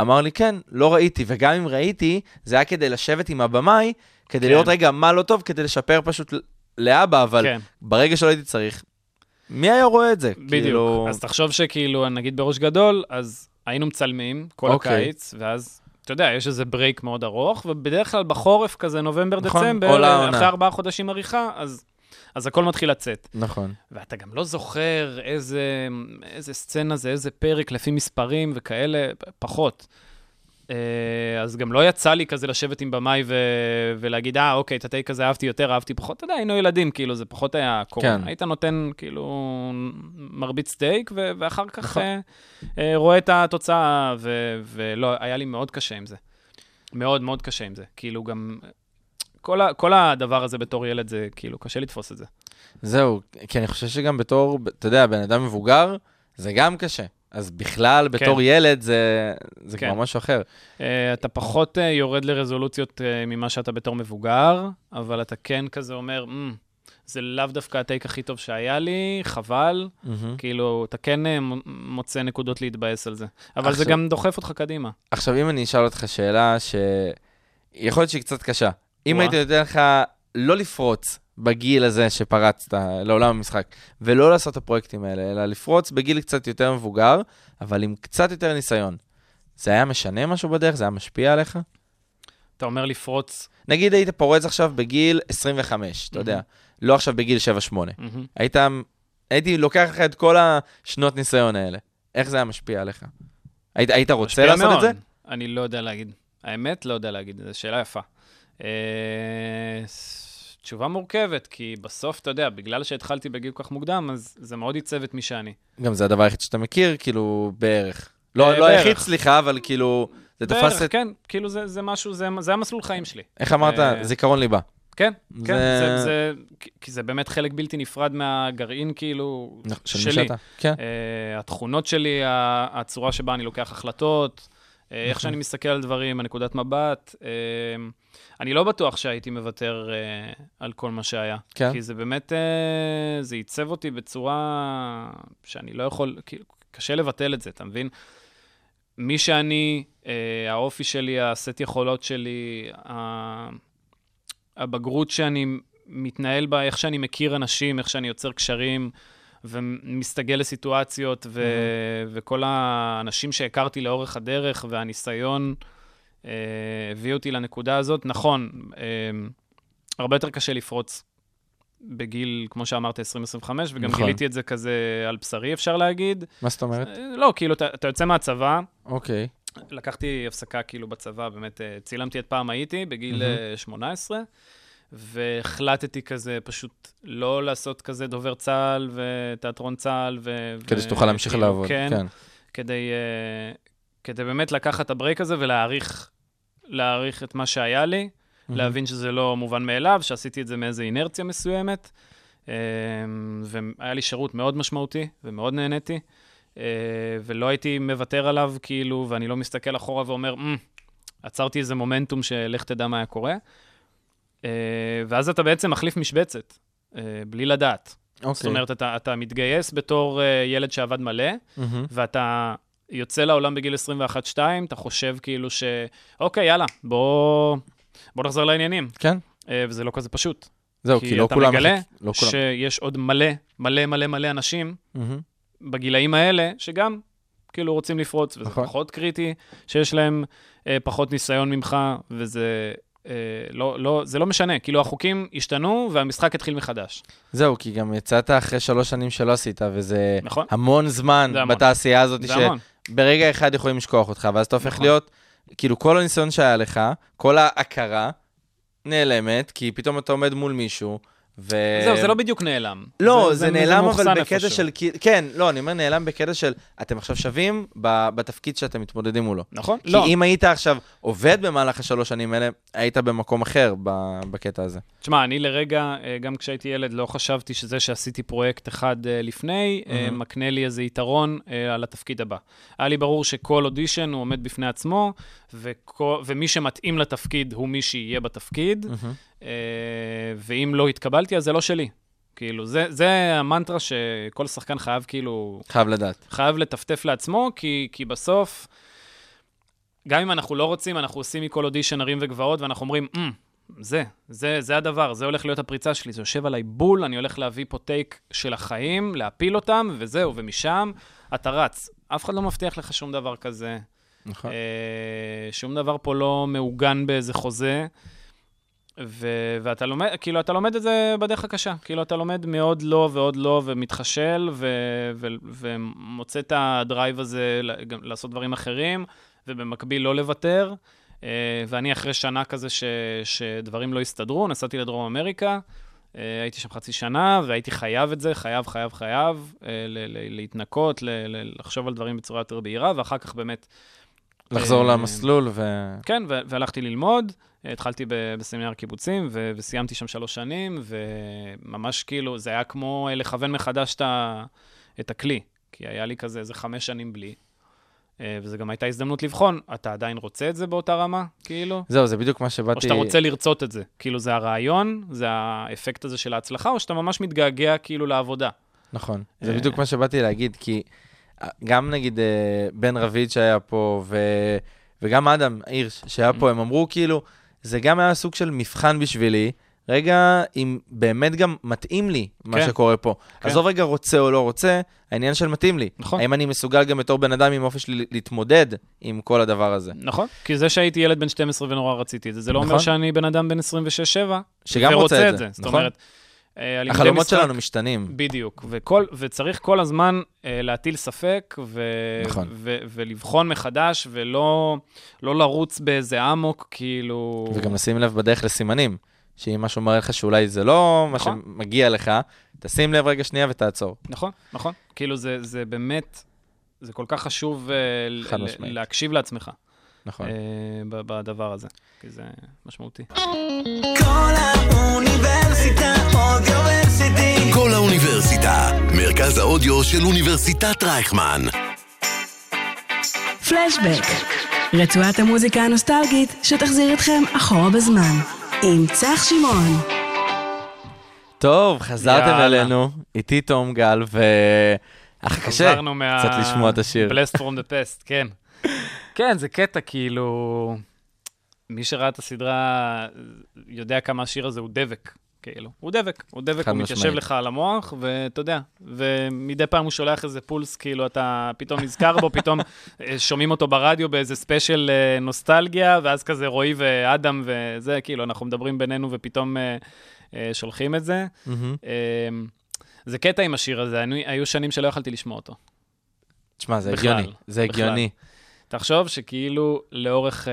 Speaker 4: אמר לי, כן, לא ראיתי, וגם אם ראיתי, זה היה כדי לשבת עם הבמאי, כדי
Speaker 5: כן.
Speaker 4: לראות רגע מה לא טוב, כדי לשפר פשוט לאבא, אבל
Speaker 5: כן,
Speaker 4: ברגע שלא הייתי צריך, מי היה רואה את זה?
Speaker 5: בדיוק.
Speaker 4: כאילו-
Speaker 5: אז תחשוב שכאילו, נגיד בראש גדול, אז היינו מצלמים כל
Speaker 4: אוקיי.
Speaker 5: הקיץ, ואז... אתה יודע, יש איזה break מאוד ארוך, ובדרך כלל בחורף כזה,
Speaker 4: נכון,
Speaker 5: נובמבר-דצמבר,
Speaker 4: עולה העונה.
Speaker 5: אחרי ארבעה חודשים עריכה, אז, אז הכל מתחיל לצאת.
Speaker 4: נכון.
Speaker 5: ואתה גם לא זוכר איזה, איזה סצנה זה, איזה פרק לפי מספרים וכאלה, פחות. אה, אז גם לא יצא לי כזה לשבת עם במאי ו... ולהגיד, אה, אוקיי, את הטייק הזה אהבתי יותר, אהבתי פחות. אתה יודע, היינו ילדים, כאילו, זה פחות היה קורה.
Speaker 4: כן.
Speaker 5: היית נותן, כאילו, מרביץ סטייק, ו... ואחר כך
Speaker 4: נכון.
Speaker 5: אה, אה, רואה את התוצאה, ו... ולא, היה לי מאוד קשה עם זה. מאוד מאוד קשה עם זה. כאילו, גם... כל, ה... כל הדבר הזה בתור ילד, זה כאילו, קשה לתפוס את זה.
Speaker 4: זהו, כי אני חושב שגם בתור, אתה יודע, בן אדם מבוגר, זה גם קשה. אז בכלל, בתור ילד, זה, זה
Speaker 5: כן.
Speaker 4: כבר משהו אחר.
Speaker 5: Uh, אתה פחות uh, יורד לרזולוציות uh, ממה שאתה בתור מבוגר, אבל אתה כן כזה אומר, mm, זה לאו דווקא הטייק הכי טוב שהיה לי, חבל.
Speaker 4: מהמם.
Speaker 5: כאילו, אתה כן uh, מוצא נקודות להתבאס על זה. אבל זה
Speaker 4: עכשיו-
Speaker 5: גם דוחף אותך קדימה.
Speaker 4: עכשיו, אם אני אשאל אותך שאלה שיכול להיות שהיא קצת קשה. אם. הייתי נותן לך לא לפרוץ בגיל הזה שפרצת לעולם המשחק, ולא לעשות את הפרויקטים האלה, אלא לפרוץ בגיל קצת יותר מבוגר, אבל עם קצת יותר ניסיון, זה היה משנה משהו בדרך? זה היה משפיע עליך?
Speaker 5: אתה אומר לפרוץ,
Speaker 4: נגיד היית פורץ עכשיו בגיל 25, אתה יודע, לא עכשיו בגיל 7-8.
Speaker 5: מהמם.
Speaker 4: היית, הייתי לוקח לך את כל השנות ניסיון האלה. איך זה היה משפיע עליך? היית, היית רוצה לעשות
Speaker 5: מאוד.
Speaker 4: את זה?
Speaker 5: אני לא יודע להגיד. האמת, לא יודע להגיד, זו שאלה יפה. אה, תשובה מורכבת, כי בסוף, אתה יודע, בגלל שהתחלתי בגיל כל כך מוקדם, אז זה מאוד עיצב את מי שאני.
Speaker 4: גם זה הדבר היחיד שאתה מכיר, כאילו, בערך. לא,
Speaker 5: אה,
Speaker 4: לא
Speaker 5: בערך.
Speaker 4: היחיד, סליחה, אבל כאילו, זה תפס
Speaker 5: בערך,
Speaker 4: את...
Speaker 5: כן, כאילו זה, זה משהו, זה, זה המסלול חיים שלי.
Speaker 4: איך אמרת?
Speaker 5: אה,
Speaker 4: זיכרון ליבה.
Speaker 5: כן, כן, זה, זה, כי- כי זה באמת חלק בלתי נפרד מהגרעין, כאילו,
Speaker 4: של מי
Speaker 5: שלי.
Speaker 4: שאתה. כן.
Speaker 5: אה, התכונות שלי, הצורה שבה אני לוקח החלטות, איך
Speaker 4: נכון.
Speaker 5: שאני מסתכל על דברים, הנקודת מבט. אה, אני לא בטוח שהייתי מוותר אה, על כל מה שהיה.
Speaker 4: כן.
Speaker 5: כי זה באמת, זה עיצב אותי בצורה שאני לא יכול, כאילו, קשה לבטל את זה, אתה מבין? מי שאני, האופי שלי, הסט יכולות שלי, הבגרות שאני מתנהל בה, איך שאני מכיר אנשים, איך שאני יוצר קשרים ומסתגל לסיטואציות, ו- וכל האנשים שהכרתי לאורך הדרך והניסיון אה, הביא אותי לנקודה הזאת. נכון, אה, הרבה יותר קשה לפרוץ בגיל, כמו שאמרת, 20-25, וגם
Speaker 4: נכון.
Speaker 5: גיליתי את זה כזה על בשרי, אפשר להגיד.
Speaker 4: מה זאת אומרת?
Speaker 5: אה, לא, כאילו, אתה, אתה יוצא מהצבא,
Speaker 4: אוקיי.
Speaker 5: לקחתי הפסקה כאילו בצבא, באמת אה, צילמתי את פעם הייתי בגיל. אה, 18, והחלטתי כזה פשוט לא לעשות כזה דובר צה"ל ותיאטרון צה"ל. ו-
Speaker 4: כדי
Speaker 5: ו-
Speaker 4: שתוכל להמשיך
Speaker 5: כאילו,
Speaker 4: לעבוד.
Speaker 5: כן,
Speaker 4: כן.
Speaker 5: כדי, אה, כדי באמת לקחת את הברייק הזה ולהעריך להעריך את מה שהיה לי, להבין שזה לא מובן מאליו, שעשיתי את זה מאיזו אינרציה מסוימת. אה, והיה לי שירות מאוד משמעותי ומאוד נהניתי, אה, ולא הייתי מוותר עליו, כאילו, ואני לא מסתכל אחורה ואומר, "מ, עצרתי איזה מומנטום שלך תדע מה היה קורה. אה, ואז אתה בעצם מחליף משבצת, אה, בלי לדעת.
Speaker 4: אוקיי.
Speaker 5: זאת אומרת, אתה, אתה מתגייס בתור אה, ילד שעבד מלא,
Speaker 4: מהמם.
Speaker 5: ואתה יוצא לעולם בגיל 21-2, אתה חושב כאילו ש... אוקיי, יאללה, בוא, בוא נחזור לעניינים.
Speaker 4: כן.
Speaker 5: וזה לא כזה פשוט.
Speaker 4: זהו,
Speaker 5: כי
Speaker 4: כי לא
Speaker 5: אתה
Speaker 4: כולם...
Speaker 5: מגלה
Speaker 4: מחכים- לא כולם.
Speaker 5: שיש עוד מלא, מלא מלא מלא אנשים
Speaker 4: מהמם.
Speaker 5: בגילאים האלה, שגם כאילו רוצים לפרוץ, וזה
Speaker 4: נכון.
Speaker 5: פחות קריטי, שיש להם אה, פחות ניסיון ממך, וזה לא, לא, זה לא משנה. כאילו, החוקים השתנו והמשחק התחיל מחדש.
Speaker 4: זהו, כי גם יצאת אחרי שלוש שנים שלא עשית, וזה
Speaker 5: נכון?
Speaker 4: המון זמן
Speaker 5: המון.
Speaker 4: בתעשייה הזאת. שברגע אחד יכולים לשכוח אותך, ואז אתה הופך
Speaker 5: נכון.
Speaker 4: להיות, כאילו כל הניסיון שהיה לך, כל ההכרה נעלמת, כי פתאום אתה עומד מול מישהו, ו...
Speaker 5: זהו, זה לא בדיוק נעלם.
Speaker 4: לא, זה, נעלם
Speaker 5: מאוחסן
Speaker 4: אבל בקטע. של, כן, לא, אני אומר נעלם בקטע של, אתם עכשיו שווים ב- בתפקיד שאתם מתמודדים מולו.
Speaker 5: נכון?
Speaker 4: כי
Speaker 5: לא.
Speaker 4: אם היית עכשיו עובד במהלך השלוש שנים האלה, היית במקום אחר ב- בקטע הזה.
Speaker 5: תשמע, אני לרגע, אה, גם כשהייתי ילד, לא חשבתי שזה שעשיתי פרויקט אחד אה, לפני,
Speaker 4: מהמם.
Speaker 5: מקנה לי איזה יתרון על התפקיד הבא. היה לי ברור שכל אודישן הוא עומד בפני עצמו, וכל- ומי שמתאים לתפקיד הוא מי שיהיה בתפקיד, אה, ואם לא התקבלתי, אז זה לא שלי. כאילו, זה, זה המנטרה שכל שחקן חייב, כאילו,
Speaker 4: חייב לדעת.
Speaker 5: חייב לטפטף לעצמו, כי, כי בסוף, גם אם אנחנו לא רוצים, אנחנו עושים מכל אודישן הרים וגבעות, ואנחנו אומרים, mm, זה, זה, זה הדבר, זה הולך להיות הפריצה שלי, זה יושב עליי בול, אני הולך להביא פה טייק של החיים, להפיל אותם, וזהו, ומשם אתה רץ. אף אחד לא מבטיח לך שום דבר כזה.
Speaker 4: נכון.
Speaker 5: אה, שום דבר פה לא מעוגן באיזה חוזה. ו- ואתה לומד, כאילו, אתה לומד את זה בדרך הקשה. כאילו, אתה לומד מעוד לא ועוד לא, ומתחשל, ו- ו- ומוצא את הדרייב הזה גם לעשות דברים אחרים, ובמקביל לא לוותר. אה, ואני אחרי שנה כזה ש- שדברים לא הסתדרו, נסעתי לדרום אמריקה, אה, הייתי שם חצי שנה, והייתי חייב את זה, חייב, חייב, חייב, אה, ל- ל- להתנקות, ל- ל- לחשוב על דברים בצורה יותר בהירה, ואחר כך באמת
Speaker 4: לחזור למסלול ו...
Speaker 5: כן, והלכתי ללמוד, התחלתי בסמינר קיבוצים, ו- וסיימתי שם שלוש שנים, וממש כאילו, זה היה כמו אה, לכוון מחדש את, ה- את הכלי, כי היה לי כזה איזה חמש שנים בלי, אה, וזו גם הייתה הזדמנות לבחון, אתה עדיין רוצה את זה באותה רמה, כאילו?
Speaker 4: זהו, זה בדיוק מה שבאתי...
Speaker 5: או שאתה רוצה לרצות את זה, כאילו זה הרעיון, זה האפקט הזה של ההצלחה, או שאתה ממש מתגעגע כאילו לעבודה.
Speaker 4: נכון. זה
Speaker 5: אה.
Speaker 4: בדיוק מה שבאתי להגיד, כי גם נגיד בן רביד שהיה פה, ו... וגם אדם הירש שהיה פה, הם אמרו כאילו, זה גם היה סוג של מבחן בשבילי, רגע אם באמת גם מתאים לי מה
Speaker 5: כן.
Speaker 4: שקורה פה.
Speaker 5: כן.
Speaker 4: עזוב רגע רוצה או לא רוצה, העניין של מתאים לי.
Speaker 5: נכון.
Speaker 4: האם אני מסוגל גם בתור בן אדם עם אופי שלי להתמודד עם כל הדבר הזה?
Speaker 5: נכון, כי זה שהייתי ילד בן 12 ונורא רציתי את זה, זה לא אומר
Speaker 4: נכון.
Speaker 5: שאני בן אדם בן 26-7,
Speaker 4: שגם רוצה את זה,
Speaker 5: זאת
Speaker 4: נכון?
Speaker 5: אומרת, אה, הלימודי
Speaker 4: החלומות
Speaker 5: משחק-
Speaker 4: שלנו משתנים.
Speaker 5: בדיוק, וכל, וצריך כל הזמן אה, להטיל ספק ו,
Speaker 4: נכון.
Speaker 5: ו, ולבחון מחדש, ולא לא לרוץ באיזה אמוק, כאילו...
Speaker 4: וגם לשים לב בדרך לסימנים. שאם משהו מראה לך שאולי זה לא מה
Speaker 5: נכון.
Speaker 4: שמגיע לך, תשים לב רגע שנייה ותעצור.
Speaker 5: נכון, נכון. כאילו זה, זה באמת, זה כל כך חשוב אה,
Speaker 4: משמעית.
Speaker 5: להקשיב לעצמך
Speaker 4: נכון.
Speaker 5: אה, ב- בדבר הזה, כי זה משמעותי.
Speaker 6: כל האוניברסיטה אודיוורסיטי.
Speaker 2: כל האוניברסיטה, מרכז האודיו של אוניברסיטת רייכמן.
Speaker 3: פלשבק, רצועת המוזיקה הנוסטלגית שתחזיר אתכם אחורה בזמן. עם צח שמעון.
Speaker 4: טוב, חזרתם
Speaker 5: יאללה.
Speaker 4: אלינו, איתי תום גל, ו... אך קשה
Speaker 5: חזרנו מה...
Speaker 4: קצת לשמוע את השיר.
Speaker 5: Blessed from the past, כן. כן, זה קטע, כאילו... מי שראה את הסדרה יודע כמה השיר הזה הוא דבק, כאילו. הוא דבק, הוא דבק, הוא מתיישב לך
Speaker 4: משמעית.
Speaker 5: לך על המוח, ואתה יודע, ומדי פעם הוא שולח איזה pulse, כאילו, אתה פתאום נזכר בו, פתאום אה, שומעים אותו ברדיו באיזה special אה, נוסטלגיה, ואז כזה רועי ואדם וזה, כאילו, אנחנו מדברים בינינו ופתאום אה, אה, שולחים את זה.
Speaker 4: מהמם.
Speaker 5: אמ, זה קטע עם השיר הזה, אני, היו שנים שלא יכלתי לשמוע אותו.
Speaker 4: תשמע, זה
Speaker 5: בכלל,
Speaker 4: הגיוני, זה
Speaker 5: בכלל.
Speaker 4: הגיוני.
Speaker 5: תחשוב שכאילו לאורך, אה,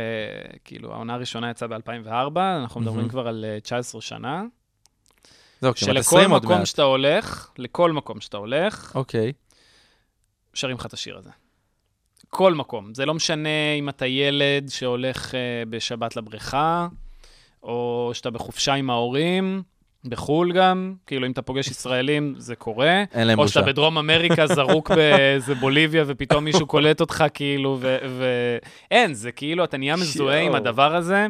Speaker 5: כאילו העונה הראשונה יצאה ב-2004, אנחנו מדברים
Speaker 4: מהמם.
Speaker 5: כבר על אה, 19 שנה,
Speaker 4: זהו, כמעט
Speaker 5: שלכל
Speaker 4: 20 עוד
Speaker 5: מקום
Speaker 4: מעט.
Speaker 5: שאתה הולך, לכל מקום שאתה הולך,
Speaker 4: אוקיי.
Speaker 5: שרים לך את השיר הזה. כל מקום. זה לא משנה אם אתה ילד שהולך אה, בשבת לבריכה, או שאתה בחופשה עם ההורים, בחו"ל גם, כאילו אם אתה פוגש ישראלים, זה קורה.
Speaker 4: אין להם
Speaker 5: או
Speaker 4: בושה.
Speaker 5: שאתה בדרום אמריקה זרוק באיזה בוליביה, ופתאום מישהו קולט אותך, כאילו, ו... ו... אין, זה כאילו, אתה נהיה מזוהה עם. הדבר הזה.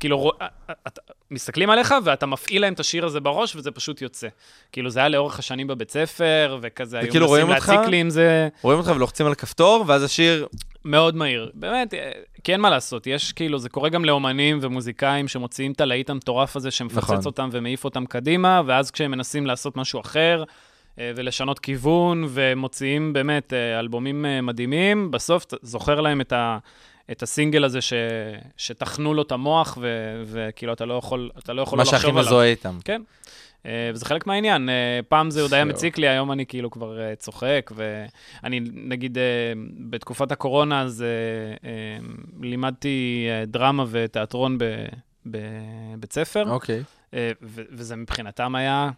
Speaker 5: כאילו, רוא- אתה- מסתכלים עליך, ואתה מפעיל להם את השיר הזה בראש, וזה פשוט יוצא. כאילו, זה היה לאורך השנים בבית ספר, וכזה, היו
Speaker 4: וכאילו
Speaker 5: מנסים? להציק לי עם זה
Speaker 4: רואים אותך ולוחצים על כפתור, ואז השיר...
Speaker 5: מאוד מהיר. באמת, אה, כי אין מה לעשות, יש כאילו, זה קורה גם לאומנים ומוזיקאים שמוציאים את הלהיט המטורף הזה, שמפוצץ
Speaker 4: נכון.
Speaker 5: אותם ומעיף אותם קדימה, ואז כשהם מנסים לעשות משהו אחר, אה, ולשנות כיוון, ומוציאים באמת אה, אלבומים אה, מדהימים, בסוף זוכר להם את, ה, את הסינגל הזה ש, שטחנו לו את המוח, ו, וכאילו, אתה לא יכול, אתה לא יכול
Speaker 4: מה
Speaker 5: לא
Speaker 4: שהכי
Speaker 5: לחשוב עליו.
Speaker 4: מזוהה איתם.
Speaker 5: כן. אה, וזה חלק מהעניין. אה, פעם זה עוד היה. מציק לי, היום אני כאילו כבר אה, צוחק, ואני, נגיד, בתקופת הקורונה, אז לימדתי דרמה ותיאטרון בבית ספר,
Speaker 4: אוקיי.
Speaker 5: וזה מבחינתם היה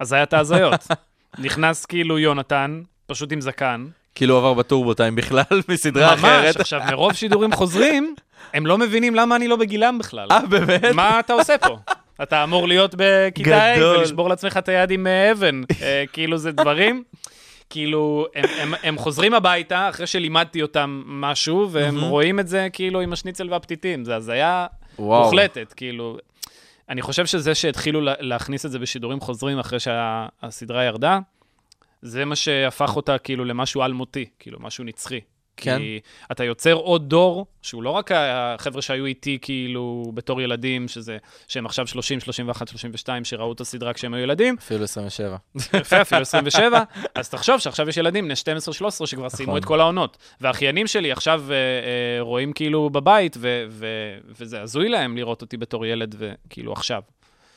Speaker 5: הזיית ההזיות. נכנס כאילו יונתן, פשוט עם זקן.
Speaker 4: כאילו עבר בטורבו טיים בכלל מסדרה
Speaker 5: ממש,
Speaker 4: אחרת.
Speaker 5: עכשיו, מרוב שידורים חוזרים, הם לא מבינים למה אני לא בגילם בכלל.
Speaker 4: אה, באמת?
Speaker 5: מה אתה עושה פה? אתה אמור להיות בכיתה
Speaker 4: גדול.
Speaker 5: ולשבור לעצמך את היד עם אה, אבן. אה, כאילו, זה דברים, כאילו, הם, הם, הם חוזרים הביתה אחרי שלימדתי אותם משהו, והם
Speaker 4: מהמם.
Speaker 5: רואים את זה כאילו עם השניצל והפתיתים. זה הזיה. מוחלטת, כאילו. אני חושב שזה שהתחילו לה- להכניס את זה בשידורים חוזרים אחרי שהסדרה ירדה, זה מה שהפך אותה כאילו למשהו אלמותי, כאילו משהו נצחי.
Speaker 4: כן.
Speaker 5: כי אתה יוצר עוד דור, שהוא לא רק החבר'ה שהיו איתי כאילו בתור ילדים, שזה, שהם עכשיו 30, 31, 32, שראו את הסדרה כשהם היו ילדים,
Speaker 4: אפילו 27.
Speaker 5: יפה, אפילו 27, אז תחשוב שעכשיו יש ילדים בני 12-13 שכבר סיימו
Speaker 4: נכון.
Speaker 5: את כל העונות. והאחיינים שלי עכשיו אה, אה, רואים כאילו בבית, ו- ו- וזה הזוי להם לראות אותי בתור ילד, וכאילו עכשיו.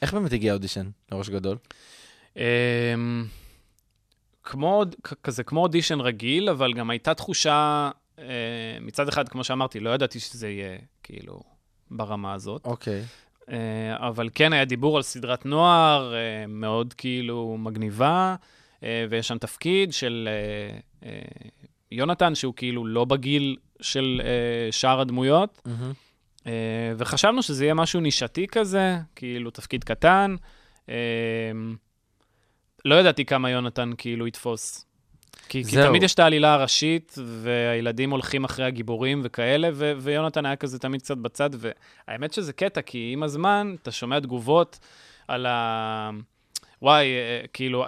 Speaker 4: איך באמת הגיע האודישן לראש גדול?
Speaker 5: אמ, כמו, כזה כמו אודישן רגיל, אבל גם הייתה תחושה, אה, מצד אחד, כמו שאמרתי, לא ידעתי שזה יהיה כאילו ברמה הזאת,
Speaker 4: אוקיי.
Speaker 5: אה, אבל כן היה דיבור על סדרת נוער אה, מאוד כאילו מגניבה, אה, ויש שם תפקיד של אה, אה, יונתן, שהוא כאילו לא בגיל של אה, שאר הדמויות,
Speaker 4: מהמם.
Speaker 5: אה, וחשבנו שזה יהיה משהו נישתי כזה, כאילו תפקיד קטן. אה, לא ידעתי כמה יונתן כאילו יתפוס. כי, כי. תמיד יש את העלילה הראשית, והילדים הולכים אחרי הגיבורים וכאלה, ו- ויונתן היה כזה תמיד קצת בצד, והאמת שזה קטע, כי עם הזמן אתה שומע תגובות על ה... וואי, אה, כאילו,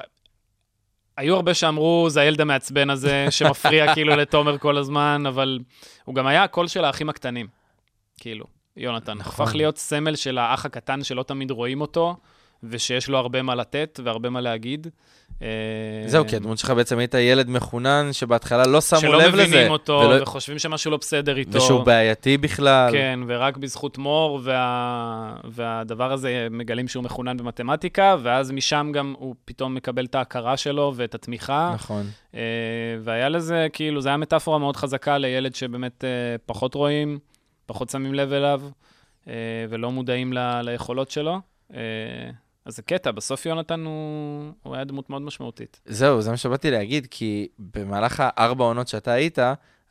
Speaker 5: היו הרבה שאמרו, זה הילד המעצבן הזה, שמפריע כאילו לתומר כל הזמן, אבל הוא גם היה הקול של האחים הקטנים, כאילו. יונתן.
Speaker 4: נכון.
Speaker 5: הפך להיות סמל של האח הקטן שלא תמיד רואים אותו, ושיש לו הרבה מה לתת והרבה מה להגיד. אה,
Speaker 4: זהו, כי הדמות שלך בעצם היית ילד מחונן, שבהתחלה לא שמו
Speaker 5: שלא
Speaker 4: לב לזה.
Speaker 5: מבינים אותו,
Speaker 4: ולא-
Speaker 5: וחושבים שמשהו לא בסדר איתו.
Speaker 4: ושהוא בעייתי בכלל.
Speaker 5: כן, ורק בזכות מור, וה... והדבר הזה, מגלים שהוא מחונן במתמטיקה, ואז משם גם הוא פתאום מקבל את ההכרה שלו ואת התמיכה.
Speaker 4: נכון.
Speaker 5: אה, והיה לזה, כאילו, זו הייתה מטאפורה מאוד חזקה לילד שבאמת אה, פחות רואים, פחות שמים לב אליו, ולא מודעים ל... ליכולות שלו. אה, אז זה קטע, בסוף יונתן הוא, הוא היה דמות מאוד משמעותית.
Speaker 4: זהו, זה מה שבאתי להגיד, כי במהלך הארבע עונות שאתה היית,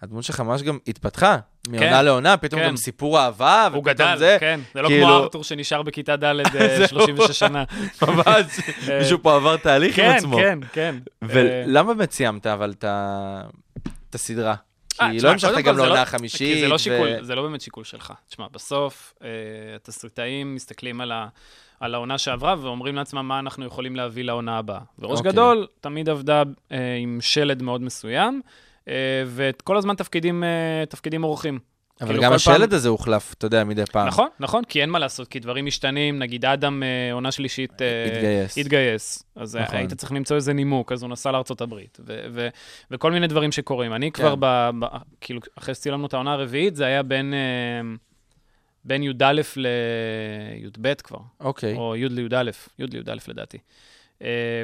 Speaker 4: הדמות שלך ממש גם התפתחה. מעונה לעונה, פתאום
Speaker 5: כן.
Speaker 4: גם סיפור אהבה,
Speaker 5: הוא
Speaker 4: ופתאום
Speaker 5: גדל,
Speaker 4: זה.
Speaker 5: כן. זה לא
Speaker 4: כאילו-
Speaker 5: כמו ארתור שנשאר בכיתה ד' אה,
Speaker 4: זהו.
Speaker 5: 36 שנה.
Speaker 4: ממש,
Speaker 5: אה,
Speaker 4: מישהו פה עבר תהליך עם
Speaker 5: כן,
Speaker 4: עצמו.
Speaker 5: כן, כן. אה,
Speaker 4: ולמה באמת סיימת אבל את הסדרה?
Speaker 5: אה,
Speaker 4: כי לא המשכת גם לעונה
Speaker 5: לא-
Speaker 4: החמישית.
Speaker 5: כי זה לא שיקול, זה לא באמת שיקול שלך. תשמע, בסוף אה, התסריטאים מסתכלים על ה... על העונה שעברה, ואומרים לעצמם מה אנחנו יכולים להביא לעונה הבאה. וראש
Speaker 4: אוקיי.
Speaker 5: גדול תמיד עבדה אה, עם שלד מאוד מסוים, אה, וכל הזמן תפקידים, אה, תפקידים אורחים.
Speaker 4: אבל
Speaker 5: כאילו,
Speaker 4: גם
Speaker 5: כל פעם-
Speaker 4: השלד הזה הוחלף, אתה יודע, מדי פעם.
Speaker 5: נכון, נכון, כי אין מה לעשות, כי דברים משתנים, נגיד אדם, אה, עונה שלישית, אה,
Speaker 4: התגייס.
Speaker 5: התגייס. אז
Speaker 4: נכון.
Speaker 5: נכון. היית צריך למצוא איזה נימוק, אז הוא נסע לארצות הברית, ו- ו- וכל מיני דברים שקורים. אני כבר,
Speaker 4: כן.
Speaker 5: ב- ב- כאילו, אחרי שצילמנו את העונה הרביעית, זה היה בין, אה, בין י"א לי"ב כבר,
Speaker 4: אוקיי.
Speaker 5: או י' לי"א, י' לי"א לדעתי. אה,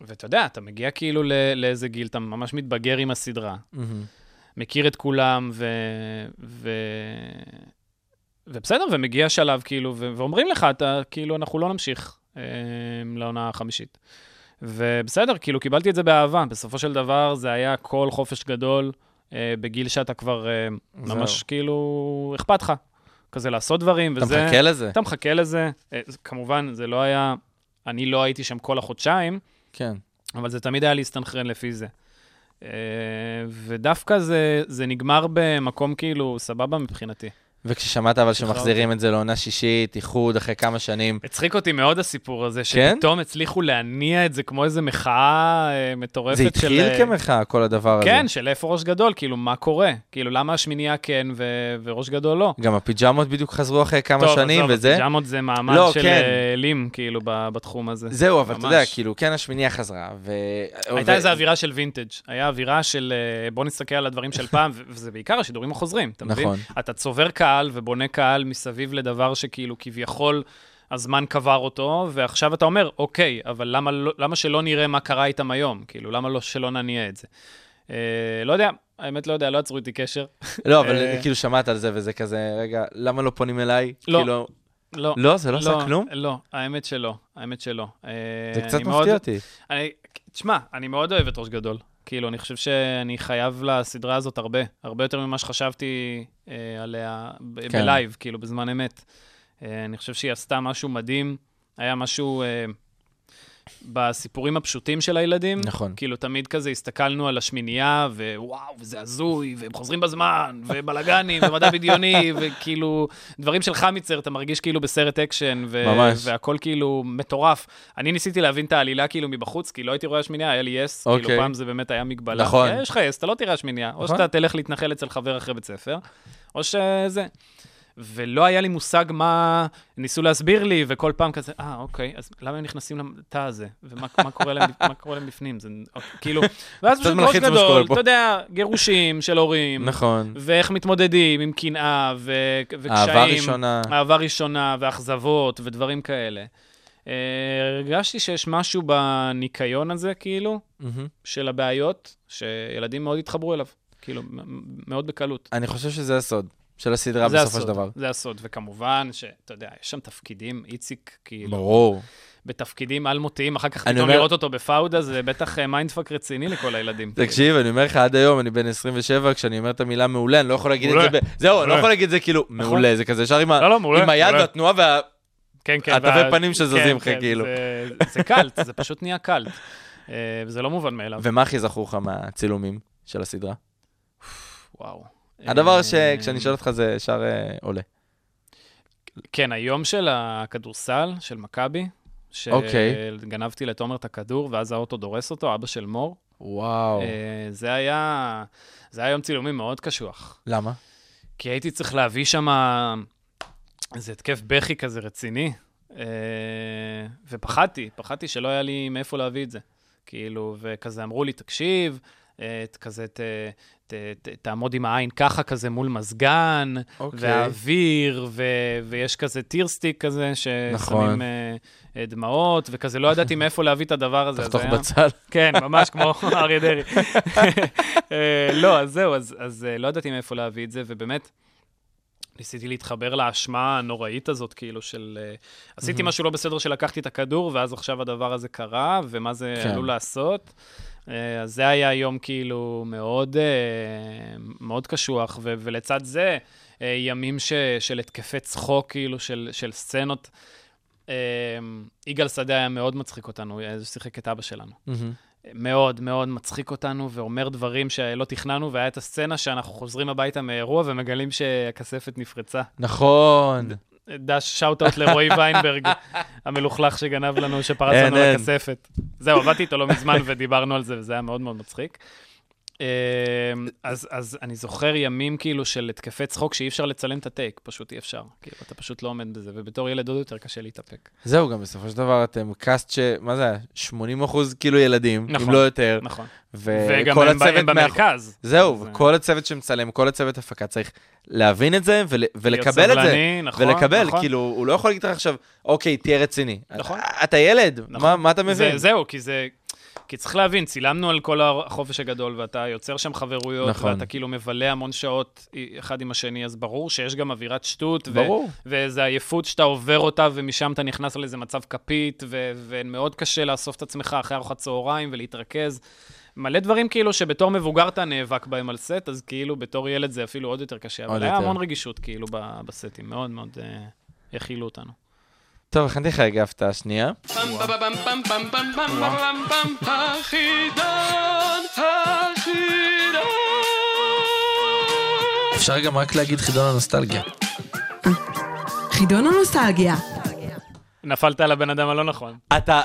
Speaker 5: ואתה יודע, אתה מגיע כאילו לאיזה גיל, אתה ממש מתבגר עם הסדרה. מכיר את כולם, ו... ו... ובסדר, ומגיע שלב, כאילו, ו... ואומרים לך, אתה, כאילו, אנחנו לא נמשיך אה, לעונה החמישית. ובסדר, כאילו, קיבלתי את זה באהבה. בסופו של דבר, זה היה כל חופש גדול, אה, בגיל שאתה כבר אה, ממש,
Speaker 4: זהו.
Speaker 5: כאילו, אכפת לך. כזה לעשות דברים,
Speaker 4: אתה
Speaker 5: וזה...
Speaker 4: מחכה לזה?
Speaker 5: אתה מחכה לזה. אה, כמובן, זה לא היה... אני לא הייתי שם כל החודשיים,
Speaker 4: כן.
Speaker 5: אבל זה תמיד היה להסתנכרן לפי זה. אה, ודווקא זה, זה נגמר במקום כאילו סבבה מבחינתי.
Speaker 4: וכששמעת אבל. שמחזירים את זה לעונה שישית, איחוד אחרי כמה שנים,
Speaker 5: הצחיק אותי מאוד הסיפור הזה,
Speaker 4: כן?
Speaker 5: שפתאום הצליחו להניע את זה כמו איזה מחאה אה, מטורפת
Speaker 4: זה
Speaker 5: של...
Speaker 4: התחיל
Speaker 5: אה,
Speaker 4: כמחאה, כל הדבר הזה.
Speaker 5: כן, של איפה ראש גדול, כאילו, מה קורה? כאילו, למה השמינייה כן ו- וראש גדול לא?
Speaker 4: גם הפיג'מות בדיוק חזרו אחרי כמה
Speaker 5: טוב,
Speaker 4: שנים, וזה.
Speaker 5: הפיג'מות זה מעמד
Speaker 4: לא,
Speaker 5: של
Speaker 4: כן.
Speaker 5: אה, לים, כאילו, בתחום הזה.
Speaker 4: זהו, אבל אתה יודע. כאילו, כן, השמיניה חזרה, ו...
Speaker 5: הייתה
Speaker 4: ו-
Speaker 5: איזו אווירה של וינטג', היה אווירה של בוא נסתכל על הדברים של פעם, וזה בעיקר השידורים החוזרים, אתה מבין?
Speaker 4: נכון.
Speaker 5: אתה צובר קהל ובונה קהל מסביב לדבר שכאילו כביכול הזמן קבר אותו, ועכשיו אתה אומר, אוקיי, אבל למה, לא, למה שלא נראה מה קרה איתם היום? כאילו, למה לא, שלא נניע את זה? אה, לא יודע, האמת לא יודע, לא יצרו איתי קשר.
Speaker 4: לא, אבל
Speaker 5: אה,
Speaker 4: כאילו שמעת על זה, וזה כזה, רגע, למה לא פונים אליי?
Speaker 5: לא.
Speaker 4: כאילו,
Speaker 5: לא.
Speaker 4: לא, זה לא עשה כלום?
Speaker 5: לא, האמת שלא, האמת שלא. אה,
Speaker 4: זה קצת
Speaker 5: אני מאוד-
Speaker 4: מפתיע אותי.
Speaker 5: אני, תשמע, אני מאוד אוהב את ראש גדול. כאילו, אני חושב שאני חייב לסדרה הזאת הרבה, הרבה יותר ממה שחשבתי אה, עליה ב-
Speaker 4: כן.
Speaker 5: בלייב, כאילו, בזמן אמת. אה, אני חושב שהיא עשתה משהו מדהים, היה משהו אה, בסיפורים הפשוטים של הילדים.
Speaker 4: נכון.
Speaker 5: כאילו, תמיד כזה הסתכלנו על השמינייה, ווואו, וזה הזוי, והם חוזרים בזמן, ובלאגנים, ומדע בדיוני, וכאילו, דברים של המיצר, אתה מרגיש כאילו בסרט אקשן, ו-
Speaker 4: ממש.
Speaker 5: והכל כאילו מטורף. אני ניסיתי להבין את העלילה כאילו מבחוץ, כי לא הייתי רואה השמינייה, היה לי יס,
Speaker 4: אוקיי.
Speaker 5: כאילו פעם זה באמת היה מגבלה.
Speaker 4: נכון.
Speaker 5: יש לך יס, אתה לא תראה השמינייה, או
Speaker 4: נכון.
Speaker 5: שאתה תלך להתנחל אצל חבר אחרי בית ספר, או שזה. ולא היה לי מושג מה ניסו להסביר לי, וכל פעם כזה, אה, אוקיי, אז למה הם נכנסים לתא הזה? ומה מה קורה להם, מה קורה להם בפנים? זה, כאילו, ואז פשוט ראש גדול. אתה יודע, גירושים של הורים,
Speaker 4: נכון.
Speaker 5: ואיך מתמודדים עם קנאה ו- וקשיים.
Speaker 4: אהבה ראשונה.
Speaker 5: אהבה ראשונה ואכזבות ודברים כאלה. אה, הרגשתי שיש משהו בניקיון הזה, כאילו. של הבעיות, שילדים מאוד התחברו אליו, כאילו, מאוד בקלות.
Speaker 4: אני חושב שזה הסוד של הסדרה בסופו
Speaker 5: הסוד,
Speaker 4: של דבר.
Speaker 5: זה הסוד, וכמובן שאתה יודע, יש שם תפקידים, איציק, כאילו,
Speaker 4: ברור.
Speaker 5: בתפקידים אלמותיים, אחר כך פתאום
Speaker 4: אומר-
Speaker 5: לראות אותו בפאודה, זה בטח אה, mindfuck רציני לכל הילדים.
Speaker 4: תקשיב, אני אומר לך, עד היום, אני בן 27, כשאני אומר את המילה מעולה, אני לא יכול להגיד את
Speaker 5: מעולה.
Speaker 4: זה ב... זהו, אני לא. יכול להגיד את זה כאילו, מעולה, זה כזה ישר עם
Speaker 5: לא, לא,
Speaker 4: עם היד. והתנועה וה...
Speaker 5: כן, כן.
Speaker 4: התווי
Speaker 5: וה-
Speaker 4: פנים שזזים לך,
Speaker 5: כן, כן,
Speaker 4: כאילו.
Speaker 5: זה- זה קלט, זה פשוט נהיה קלט. אה, וזה לא מובן מאליו.
Speaker 4: ומה הכי זכור לך מהצילומים של הסדרה?
Speaker 5: וואו.
Speaker 4: הדבר
Speaker 5: אה,
Speaker 4: שכשאני שואל אותך זה ישר אה, עולה.
Speaker 5: כן, היום של הכדורסל, של מכבי,
Speaker 4: אוקיי.
Speaker 5: שגנבתי לתומר את הכדור, ואז האוטו דורס אותו, אבא של מור.
Speaker 4: וואו.
Speaker 5: אה, זה היה... זה היה יום צילומים מאוד קשוח.
Speaker 4: למה?
Speaker 5: כי הייתי צריך להביא שם איזה התקף בכי כזה רציני, ופחדתי, פחדתי שלא היה לי מאיפה להביא את זה. כאילו, וכזה אמרו לי, תקשיב, אה, ת- כזה ת, ת, ת, תעמוד עם העין ככה כזה מול מזגן,
Speaker 4: אוקיי.
Speaker 5: והאוויר, ו, ויש כזה טירסטיק כזה, ששמים
Speaker 4: נכון.
Speaker 5: אה, דמעות, וכזה לא ידעתי מאיפה להביא את הדבר הזה.
Speaker 4: תחתוך בצל.
Speaker 5: כן, ממש כמו אריה דרעי. אה, לא, אז זהו, אז, אז לא ידעתי מאיפה להביא את זה, ובאמת, ניסיתי להתחבר לאשמה הנוראית הזאת, כאילו, של... אה, עשיתי משהו לא בסדר שלקחתי את הכדור, ואז עכשיו הדבר הזה קרה, ומה זה
Speaker 4: כן.
Speaker 5: עלול לעשות. אה, אז זה היה יום כאילו מאוד, אה, מאוד קשוח, ו- ולצד זה, אה, ימים ש- של התקפי צחוק, כאילו, של, של סצנות. יגאל שדה היה מאוד מצחיק אותנו, הוא שיחק את אבא שלנו.
Speaker 4: מהמם.
Speaker 5: מאוד מאוד מצחיק אותנו ואומר דברים שלא תכננו, והיה את הסצנה שאנחנו חוזרים הביתה מאירוע ומגלים שהכספת נפרצה.
Speaker 4: נכון.
Speaker 5: דש שאוט-אוט לרועי ויינברג, המלוכלך שגנב לנו, שפרץ לנו. לכספת. זהו, עבדתי איתו לא מזמן ודיברנו על זה, וזה היה מאוד מאוד מצחיק. אמ, אז, אז אני זוכר ימים כאילו של התקפי צחוק שאי אפשר לצלם את הטייק, פשוט אי אפשר. כאילו, אתה פשוט לא עומד בזה, ובתור ילד עוד יותר קשה להתאפק.
Speaker 4: זהו, גם בסופו של דבר אתם קאסט ש... מה זה היה? 80 אחוז כאילו ילדים, אם
Speaker 5: נכון.
Speaker 4: לא יותר.
Speaker 5: נכון.
Speaker 4: וכל
Speaker 5: וגם הם,
Speaker 4: הצוות
Speaker 5: הם במרכז.
Speaker 4: זהו,
Speaker 5: זה-
Speaker 4: וכל הצוות שמצלם, כל הצוות הפקה צריך להבין את זה ול... ולקבל את זה.
Speaker 5: סבלני, נכון,
Speaker 4: ולקבל,
Speaker 5: נכון.
Speaker 4: כאילו, הוא לא יכול להגיד לך עכשיו, אוקיי, תהיה רציני.
Speaker 5: נכון.
Speaker 4: אתה ילד,
Speaker 5: נכון.
Speaker 4: מה- מה אתה מבין?
Speaker 5: זה, זהו, כי זה... כי צריך להבין, צילמנו על כל החופש הגדול, ואתה יוצר שם חברויות,
Speaker 4: נכון.
Speaker 5: ואתה כאילו מבלה המון שעות אחד עם השני, אז ברור שיש גם אווירת שטות, ו-
Speaker 4: ברור.
Speaker 5: ואיזו עייפות שאתה עובר אותה, ומשם אתה נכנס לאיזה מצב כפית, ו- ומאוד קשה לאסוף את עצמך אחרי ארוחת צהריים ולהתרכז. מלא דברים כאילו שבתור מבוגר אתה נאבק בהם על סט, אז כאילו בתור ילד זה אפילו עוד יותר קשה.
Speaker 4: עוד
Speaker 5: אבל היה
Speaker 4: יותר.
Speaker 5: המון רגישות כאילו בסטים, מאוד מאוד אה, הכילו אותנו.
Speaker 4: טוב, הכנתי לך רגע הפתעה שנייה.
Speaker 7: אפשר גם רק להגיד חידון הנוסטלגיה.
Speaker 3: חידון הנוסטלגיה.
Speaker 5: נפלת על הבן אדם הלא נכון.
Speaker 4: אתה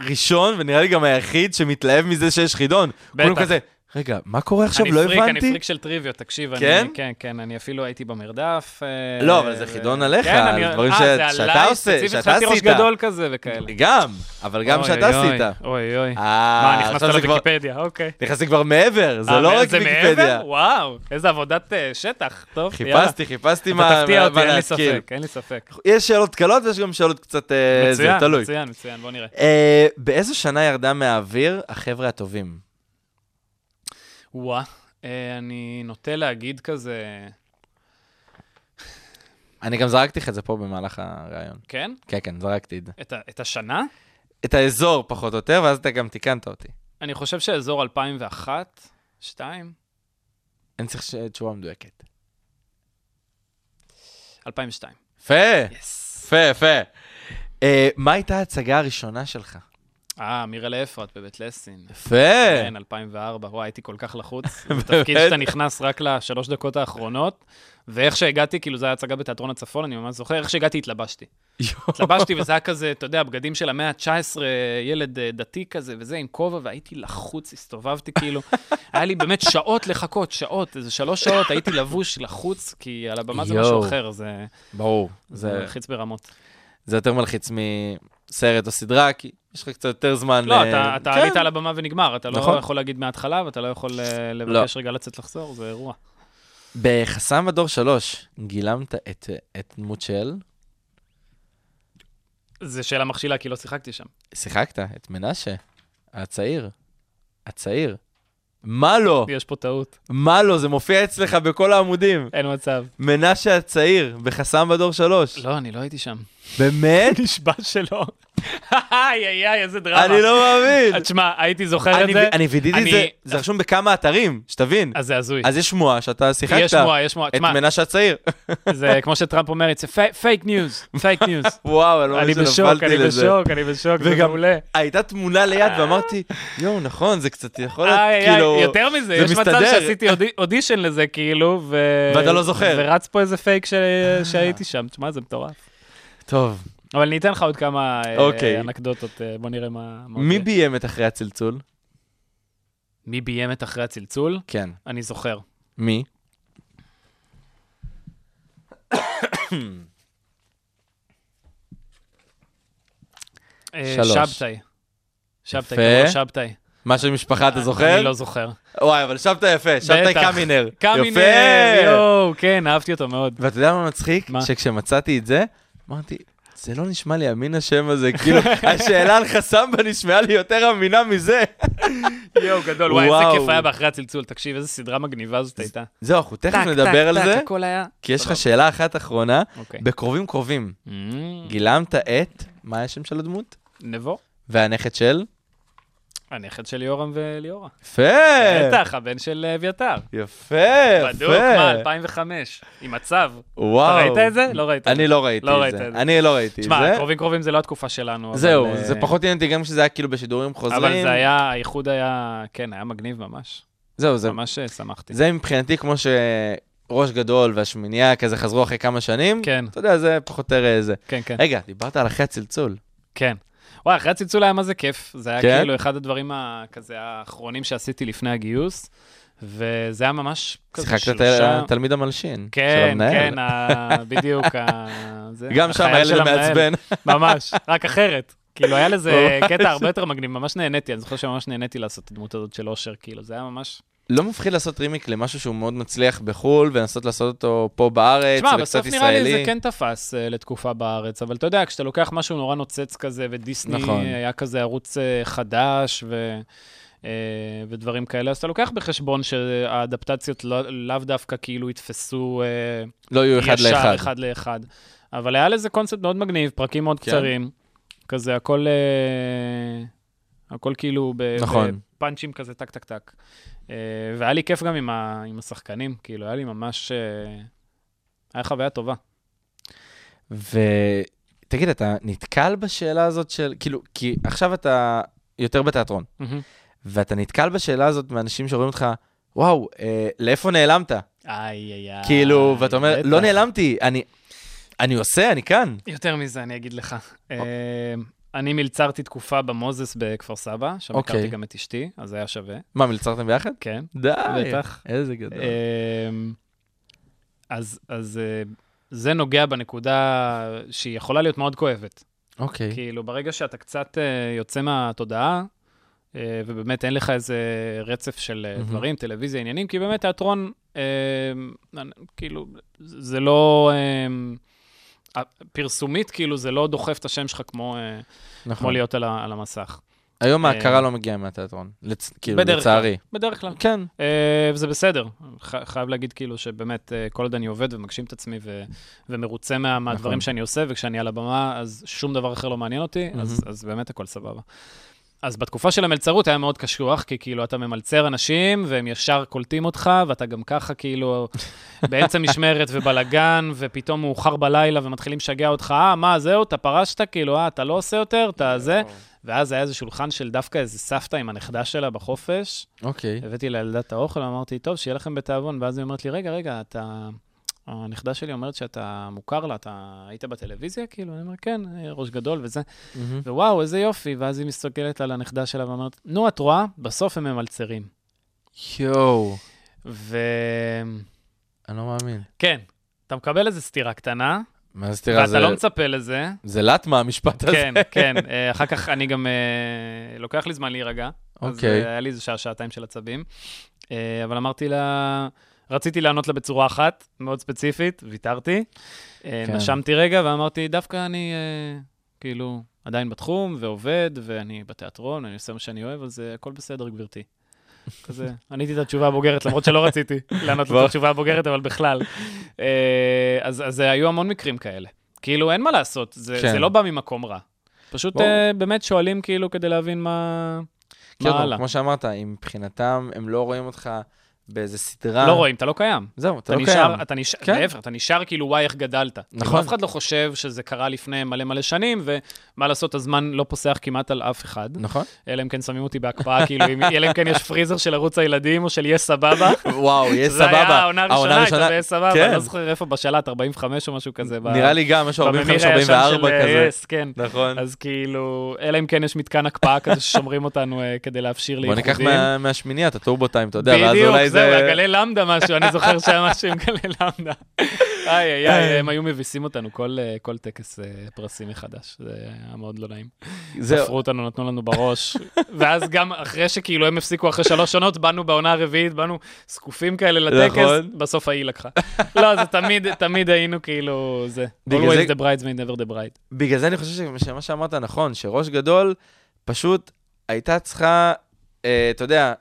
Speaker 4: הראשון, ונראה לי גם היחיד, שמתלהב מזה שיש חידון. כולם כזה, רגע, מה קורה עכשיו?
Speaker 5: אני
Speaker 4: לא
Speaker 5: פריק, אני
Speaker 4: הבנתי.
Speaker 5: פריק של טריוויות, תקשיב.
Speaker 4: כן?
Speaker 5: אני, כן, כן, אני אפילו הייתי במרדף. אה,
Speaker 4: לא, אבל זה חידון עליך,
Speaker 5: כן, אני-
Speaker 4: על דברים
Speaker 5: אה,
Speaker 4: ש- שאתה עושה, שאתה
Speaker 5: חשבתי ראש
Speaker 4: עשית.
Speaker 5: גדול כזה וכאלה.
Speaker 4: גם, אבל גם שאתה עשית.
Speaker 5: אוי, אוי.
Speaker 4: אה,
Speaker 5: מה, נכנסת לוויקיפדיה, אוקיי.
Speaker 4: נכנסתי כבר מעבר, זה
Speaker 5: אה,
Speaker 4: לא רק
Speaker 5: זה
Speaker 4: ויקיפדיה.
Speaker 5: מעבר? וואו, איזה עבודת אה, שטח. טוב, יאללה.
Speaker 4: חיפשתי, חיפשתי
Speaker 5: אתה
Speaker 4: מה
Speaker 5: תפתיע אותי, אין לי. ספק, אין לי ספק.
Speaker 4: יש שאלות קלות ויש גם שאלות קצת... אה,
Speaker 5: מצוין. מצוין, מצוין, בוא נראה.
Speaker 4: אה, באיזו שנה ירדה מהאוויר החבר'ה הטובים?
Speaker 5: וואה, אה, אני נוטה להגיד כזה,
Speaker 4: אני גם זרקתי לך את זה פה במהלך הראיון.
Speaker 5: כן?
Speaker 4: כן, כן, זרקתי את זה.
Speaker 5: את את השנה?
Speaker 4: את האזור פחות או יותר, ואז אתה גם תיקנת אותי.
Speaker 5: אני חושב שאזור 2001, 2,
Speaker 4: אני צריך תשובה מדויקת.
Speaker 5: 2002.
Speaker 4: יפה. יפה, יפה. אה, מה הייתה ההצגה הראשונה שלך?
Speaker 5: אה, מירלה אפרת בבית לסין.
Speaker 4: יפה.
Speaker 5: כן, 2004. וואי, הייתי כל כך לחוץ. תפקיד שאתה נכנס רק לשלוש דקות האחרונות, ואיך שהגעתי, כאילו, זו הייתה הצגה בתיאטרון הצפון, אני ממש זוכר, איך שהגעתי התלבשתי. התלבשתי, וזה היה כזה, אתה יודע, בגדים של המאה ה-19, ילד אה, דתי כזה, וזה, עם כובע, והייתי לחוץ, הסתובבתי כאילו. היה לי באמת שעות לחכות, שעות, איזה שלוש שעות, הייתי לבוש לחוץ, כי על הבמה זה משהו. אחר, זה
Speaker 4: ברור.
Speaker 5: זה מלחיץ ברמות.
Speaker 4: זה יותר מלחיץ מסרט או סדרה, כי יש לך קצת יותר זמן.
Speaker 5: לא,
Speaker 4: ל-
Speaker 5: אתה אתה
Speaker 4: כן.
Speaker 5: עלית על הבמה ונגמר, אתה לא
Speaker 4: נכון.
Speaker 5: יכול להגיד מההתחלה, ואתה לא יכול אה, לבקש רגע לצאת לחזור, זה אירוע.
Speaker 4: בחסם בדור שלוש, גילמת את את דמות של...
Speaker 5: זו שאלה מכשילה, כי לא שיחקתי שם.
Speaker 4: שיחקת, את מנשה, הצעיר. הצעיר. מה לא?
Speaker 5: יש פה טעות,
Speaker 4: מה לא? זה מופיע אצלך בכל העמודים.
Speaker 5: אין מצב.
Speaker 4: מנשה הצעיר, בחסם בדור שלוש.
Speaker 5: לא, אני לא הייתי שם.
Speaker 4: באמת?
Speaker 5: נשבע שלא. איי, איי, איי, איזה דרמה.
Speaker 4: אני לא מאמין.
Speaker 5: תשמע, הייתי זוכר את
Speaker 4: אני-
Speaker 5: זה.
Speaker 4: אני וידאתי את
Speaker 5: אני-
Speaker 4: זה, זה רשום בכמה אתרים, שתבין.
Speaker 5: אז זה הזוי.
Speaker 4: אז יש שמועה שאתה שיחקת.
Speaker 5: יש שמועה, יש שמועה.
Speaker 4: את מנשה הצעיר.
Speaker 5: זה כמו שטראמפ אומר, זה fake news, fake news.
Speaker 4: וואו, אני לא
Speaker 5: אני בשוק,
Speaker 4: שנפלתי
Speaker 5: אני
Speaker 4: לזה.
Speaker 5: בשוק, אני בשוק, זה מעולה.
Speaker 4: הייתה תמונה ליד ואמרתי, יואו, נכון, זה קצת יכול להיות, כאילו...
Speaker 5: יותר מזה,
Speaker 4: זה
Speaker 5: יש מצב. שעשיתי אודי- אודישן לזה, כאילו, ו...
Speaker 4: ואתה לא זוכר.
Speaker 5: ורץ פה איזה פייק שהייתי שם, תשמע, זה מטורף.
Speaker 4: טוב,
Speaker 5: אבל אני אתן לך עוד כמה אה,
Speaker 4: אוקיי.
Speaker 5: אנקדוטות, אה, בוא נראה מה... מה
Speaker 4: מי. ביים את אחרי הצלצול?
Speaker 5: מי ביים את אחרי הצלצול?
Speaker 4: כן.
Speaker 5: אני זוכר.
Speaker 4: מי?
Speaker 5: אה,
Speaker 4: שלוש.
Speaker 5: שבתאי. שבתאי. קראו שבתאי.
Speaker 4: מה של משפחה אתה זוכר?
Speaker 5: אני לא זוכר.
Speaker 4: וואי, אבל שבתאי יפה, שבתאי. קמינר.
Speaker 5: קמינר. יואו, כן, אהבתי אותו מאוד.
Speaker 4: ואתה יודע מה מצחיק?
Speaker 5: מה?
Speaker 4: שכשמצאתי את זה, אמרתי, זה לא נשמע לי אמין השם הזה, כאילו, השאלה על חסמבה נשמעה לי יותר אמינה מזה.
Speaker 5: יואו, גדול. וואי, איזה. כיף היה באחרי הצלצול. תקשיב, איזה סדרה מגניבה זאת הייתה.
Speaker 4: זהו, אנחנו תכף נדבר על זה. כי יש לך. שאלה אחת אחרונה,
Speaker 5: אוקיי.
Speaker 4: בקרובים קרובים.
Speaker 5: Mm,
Speaker 4: גילמת את, מה השם של הדמות?
Speaker 5: נבו,
Speaker 4: והנכד של?
Speaker 5: הנכד של יורם וליאורה.
Speaker 4: יפה!
Speaker 5: בטח, הבן של אביתר.
Speaker 4: יפה,
Speaker 5: בדוק, מה,
Speaker 4: יפה.
Speaker 5: 2005, עם הצו.
Speaker 4: וואו.
Speaker 5: אתה ראית את זה? לא ראית את
Speaker 4: אני
Speaker 5: זה.
Speaker 4: לא ראיתי
Speaker 5: לא
Speaker 4: את זה. אני לא ראיתי את
Speaker 5: תשמע,
Speaker 4: זה.
Speaker 5: קרובים קרובים זה לא התקופה שלנו.
Speaker 4: זהו,
Speaker 5: אה,
Speaker 4: זה פחות עניין אותי גם כשזה היה כאילו בשידורים חוזרים.
Speaker 5: אבל זה היה, האיחוד היה, כן, היה מגניב ממש.
Speaker 4: זהו, זה
Speaker 5: ממש אה, שמחתי.
Speaker 4: זה מבחינתי כמו שראש גדול והשמינייה כזה חזרו אחרי כמה שנים.
Speaker 5: כן,
Speaker 4: אתה יודע, זה פחות או יותר אה, זה.
Speaker 5: כן, כן.
Speaker 4: רגע, דיברת על אחרי הצלצול.
Speaker 5: כן. וואי, אחרי הצלצול היה מה זה כיף. זה היה
Speaker 4: כן?
Speaker 5: כאילו אחד הדברים ה- כזה האחרונים שעשיתי לפני הגיוס, וזה היה ממש כזה
Speaker 4: שיחקת את
Speaker 5: שלושה...
Speaker 4: התלמיד המלשין. של
Speaker 5: כן,
Speaker 4: המנהל.
Speaker 5: כן, ה- בדיוק. ה- זה,
Speaker 4: גם שם היה
Speaker 5: של
Speaker 4: לזה. מעצבן.
Speaker 5: ממש, רק אחרת. כאילו, היה לזה. קטע הרבה יותר מגניב, ממש נהניתי, אני זוכר שממש נהניתי לעשות את הדמות הזאת של אושר, כאילו, זה היה ממש...
Speaker 4: לא מפחיד לעשות רימיק למשהו שהוא מאוד מצליח בחו"ל, ולנסות לעשות אותו פה בארץ,
Speaker 5: תשמע,
Speaker 4: וקצת
Speaker 5: בסוף נראה לי
Speaker 4: ישראלי.
Speaker 5: זה כן תפס uh, לתקופה בארץ, אבל אתה יודע, כשאתה לוקח משהו נורא נוצץ כזה, ודיסני
Speaker 4: נכון.
Speaker 5: היה כזה ערוץ uh, חדש, ו... uh, ודברים כאלה, אז אתה לוקח בחשבון שהאדפטציות לא, לאו דווקא כאילו יתפסו uh,
Speaker 4: לא יהיו אחד
Speaker 5: ישר
Speaker 4: לאחד.
Speaker 5: אחד לאחד. אבל היה לזה קונספט מאוד מגניב, פרקים מאוד
Speaker 4: כן.
Speaker 5: קצרים, כזה הכל, אה, הכל כאילו ב-
Speaker 4: נכון.
Speaker 5: בפאנצ'ים כזה טק טק טק. והיה לי כיף גם עם, ה, עם השחקנים, כאילו, היה לי ממש, אה, היה חוויה טובה.
Speaker 4: ותגיד, אתה נתקל בשאלה הזאת של, כאילו, כי עכשיו אתה יותר בתיאטרון, ואתה נתקל בשאלה הזאת מאנשים שרואים אותך, וואו, אה, לאיפה נעלמת?
Speaker 5: איי, איי, איי.
Speaker 4: כאילו, ואתה אומר. לא נעלמתי, אני, אני עושה, אני כאן.
Speaker 5: יותר מזה, אני אגיד לך. אה, אני מלצרתי תקופה במוזס בכפר סבא, שם
Speaker 4: אוקיי.
Speaker 5: הכרתי גם את אשתי, אז היה שווה,
Speaker 4: מה, מלצרתם ביחד?
Speaker 5: כן.
Speaker 4: די.
Speaker 5: בטח.
Speaker 4: איזה גדול.
Speaker 5: אמ, אז, אז אה, זה נוגע בנקודה שהיא יכולה להיות מאוד כואבת.
Speaker 4: אוקיי.
Speaker 5: כאילו, ברגע שאתה קצת אה, יוצא מהתודעה, אה, ובאמת אין לך איזה רצף של
Speaker 4: מהמם.
Speaker 5: דברים, טלוויזיה, עניינים, כי באמת תיאטרון, אה, כאילו, זה לא... אה, פרסומית, כאילו, זה לא דוחף את השם שלך כמו, אה, כמו
Speaker 4: נכון.
Speaker 5: להיות על, ה, על המסך.
Speaker 4: היום
Speaker 5: אה,
Speaker 4: ההכרה לא מגיעה מהתיאטרון. לצ- כאילו,
Speaker 5: בדרך כלל.
Speaker 4: לצערי.
Speaker 5: בדרך כלל.
Speaker 4: כן.
Speaker 5: אה, וזה בסדר. ח- חייב להגיד כאילו שבאמת אה, כל עוד אני עובד ומגשים את עצמי ו- ומרוצה מה- מהדברים
Speaker 4: נכון.
Speaker 5: שאני עושה, וכשאני על הבמה, אז שום דבר אחר לא מעניין אותי, אז,
Speaker 4: מהמם.
Speaker 5: אז באמת הכל סבבה. אז בתקופה של המלצרות היה מאוד קשוח, כי כאילו אתה ממלצר אנשים, והם ישר קולטים אותך, ואתה גם ככה כאילו באמצע משמרת ובלאגן, ופתאום מאוחר בלילה ומתחילים לשגע אותך, אה, מה, זהו, אתה פרשת? כאילו, אה, אתה לא עושה יותר? אתה זה? ואז היה איזה שולחן של דווקא איזה סבתא עם הנכדה שלה בחופש,
Speaker 4: אוקיי.
Speaker 5: הבאתי לילדה את האוכל, אמרתי, טוב, שיהיה לכם בתיאבון, ואז היא אומרת לי, רגע, רגע, אתה... הנכדה שלי אומרת שאתה מוכר לה, אתה היית בטלוויזיה? כאילו, אני אומר, כן, ראש גדול וזה.
Speaker 4: מהמם.
Speaker 5: ווואו, איזה יופי. ואז היא מסתכלת על הנכדה שלה ואומרת, נו, את רואה? בסוף הם ממלצרים.
Speaker 4: יואו.
Speaker 5: וכן,
Speaker 4: אני לא מאמין.
Speaker 5: אתה מקבל איזה סטירה קטנה,
Speaker 4: מה זה זה...
Speaker 5: ואתה לא מצפה לזה.
Speaker 4: זה לטמה המשפט הזה.
Speaker 5: כן, כן. אה, אחר כך אני גם, אה, לוקח לי זמן להירגע. אז
Speaker 4: אוקיי.
Speaker 5: אה, היה לי איזה שעה, שעתיים של עצבים. אבל אמרתי לה, רציתי לענות לה בצורה אחת, מאוד ספציפית, ויתרתי. אה,
Speaker 4: כן.
Speaker 5: נשמתי רגע ואמרתי, דווקא אני, אה, כאילו, עדיין בתחום ועובד, ואני בתיאטרון, אני עושה מה שאני אוהב, אז אה, הכל בסדר, גברתי. כזה, עניתי את התשובה הבוגרת, למרות שלא רציתי לענות את התשובה הבוגרת, אבל בכלל. אז, אז היו המון מקרים כאלה. כאילו, אין מה לעשות, זה,
Speaker 4: כן.
Speaker 5: זה לא בא ממקום רע. פשוט
Speaker 4: ברור.
Speaker 5: אה, באמת שואלים כאילו כדי להבין מה,
Speaker 4: כי
Speaker 5: מה הלאה.
Speaker 4: כמו שאמרת, אם מבחינתם הם לא רואים אותך באיזה סדרה...
Speaker 5: לא רואים, אתה לא קיים.
Speaker 4: זהו, אתה
Speaker 5: אתה
Speaker 4: לא
Speaker 5: נשאר,
Speaker 4: קיים.
Speaker 5: אתה נשאר,
Speaker 4: כן.
Speaker 5: להפך, אתה נשאר כאילו, וואי, איך גדלת.
Speaker 4: נכון.
Speaker 5: כאילו, אף אחד לא חושב שזה קרה לפני מלא מלא שנים, ומה לעשות, הזמן לא פוסח כמעט על אף אחד.
Speaker 4: נכון?
Speaker 5: אלא אם כן שמים אותי בהקפאה, כאילו, אלא אם כן יש פריזר של ערוץ הילדים או של יס סבבה.
Speaker 4: וואו, יהיה
Speaker 5: זה היה
Speaker 4: סבבה.
Speaker 5: העונה הראשונה, הייתה ביס סבבה,
Speaker 4: כן.
Speaker 5: אני לא זוכר איפה בשלט, 45 או משהו כזה.
Speaker 4: נראה לי גם, משהו
Speaker 5: בממיר הישן
Speaker 4: 45-44
Speaker 5: של, אה,
Speaker 4: כזה.
Speaker 5: יס, כן.
Speaker 4: נכון.
Speaker 5: אז כאילו, אלא אם כן יש מתקן הקפאה כזה ששומרים אותנו אה, כדי להפשיר
Speaker 4: בוא
Speaker 5: לייחודים.
Speaker 4: ניקח מה- מהשמינייה את הטורבו טיים, אתה יודע, ואז אולי
Speaker 5: זה זהו, גלי למדה משהו, אני זוכר שהיה משהו עם גלי למדה. איי, איי, איי, הם היו מביסים אותנו כל, אה, טקס אה, פרסים מחדש, זה היה מאוד לא נעים.
Speaker 4: זהו.
Speaker 5: ספרו אותנו, נתנו לנו בראש, ואז גם אחרי שכאילו הם הפסיקו אחרי שלוש שנות, באנו בעונה הרביעית, באנו זקופים כאלה לטקס,
Speaker 4: נכון.
Speaker 5: בסוף ההיא לקחה. לא, זה תמיד, תמיד היינו כאילו, זה. always the bridesmaid, never the bride.
Speaker 4: בגלל זה אני חושב שמה שאמרת נכון, שראש גדול פשוט הייתה צריכה, אה, אתה יודע,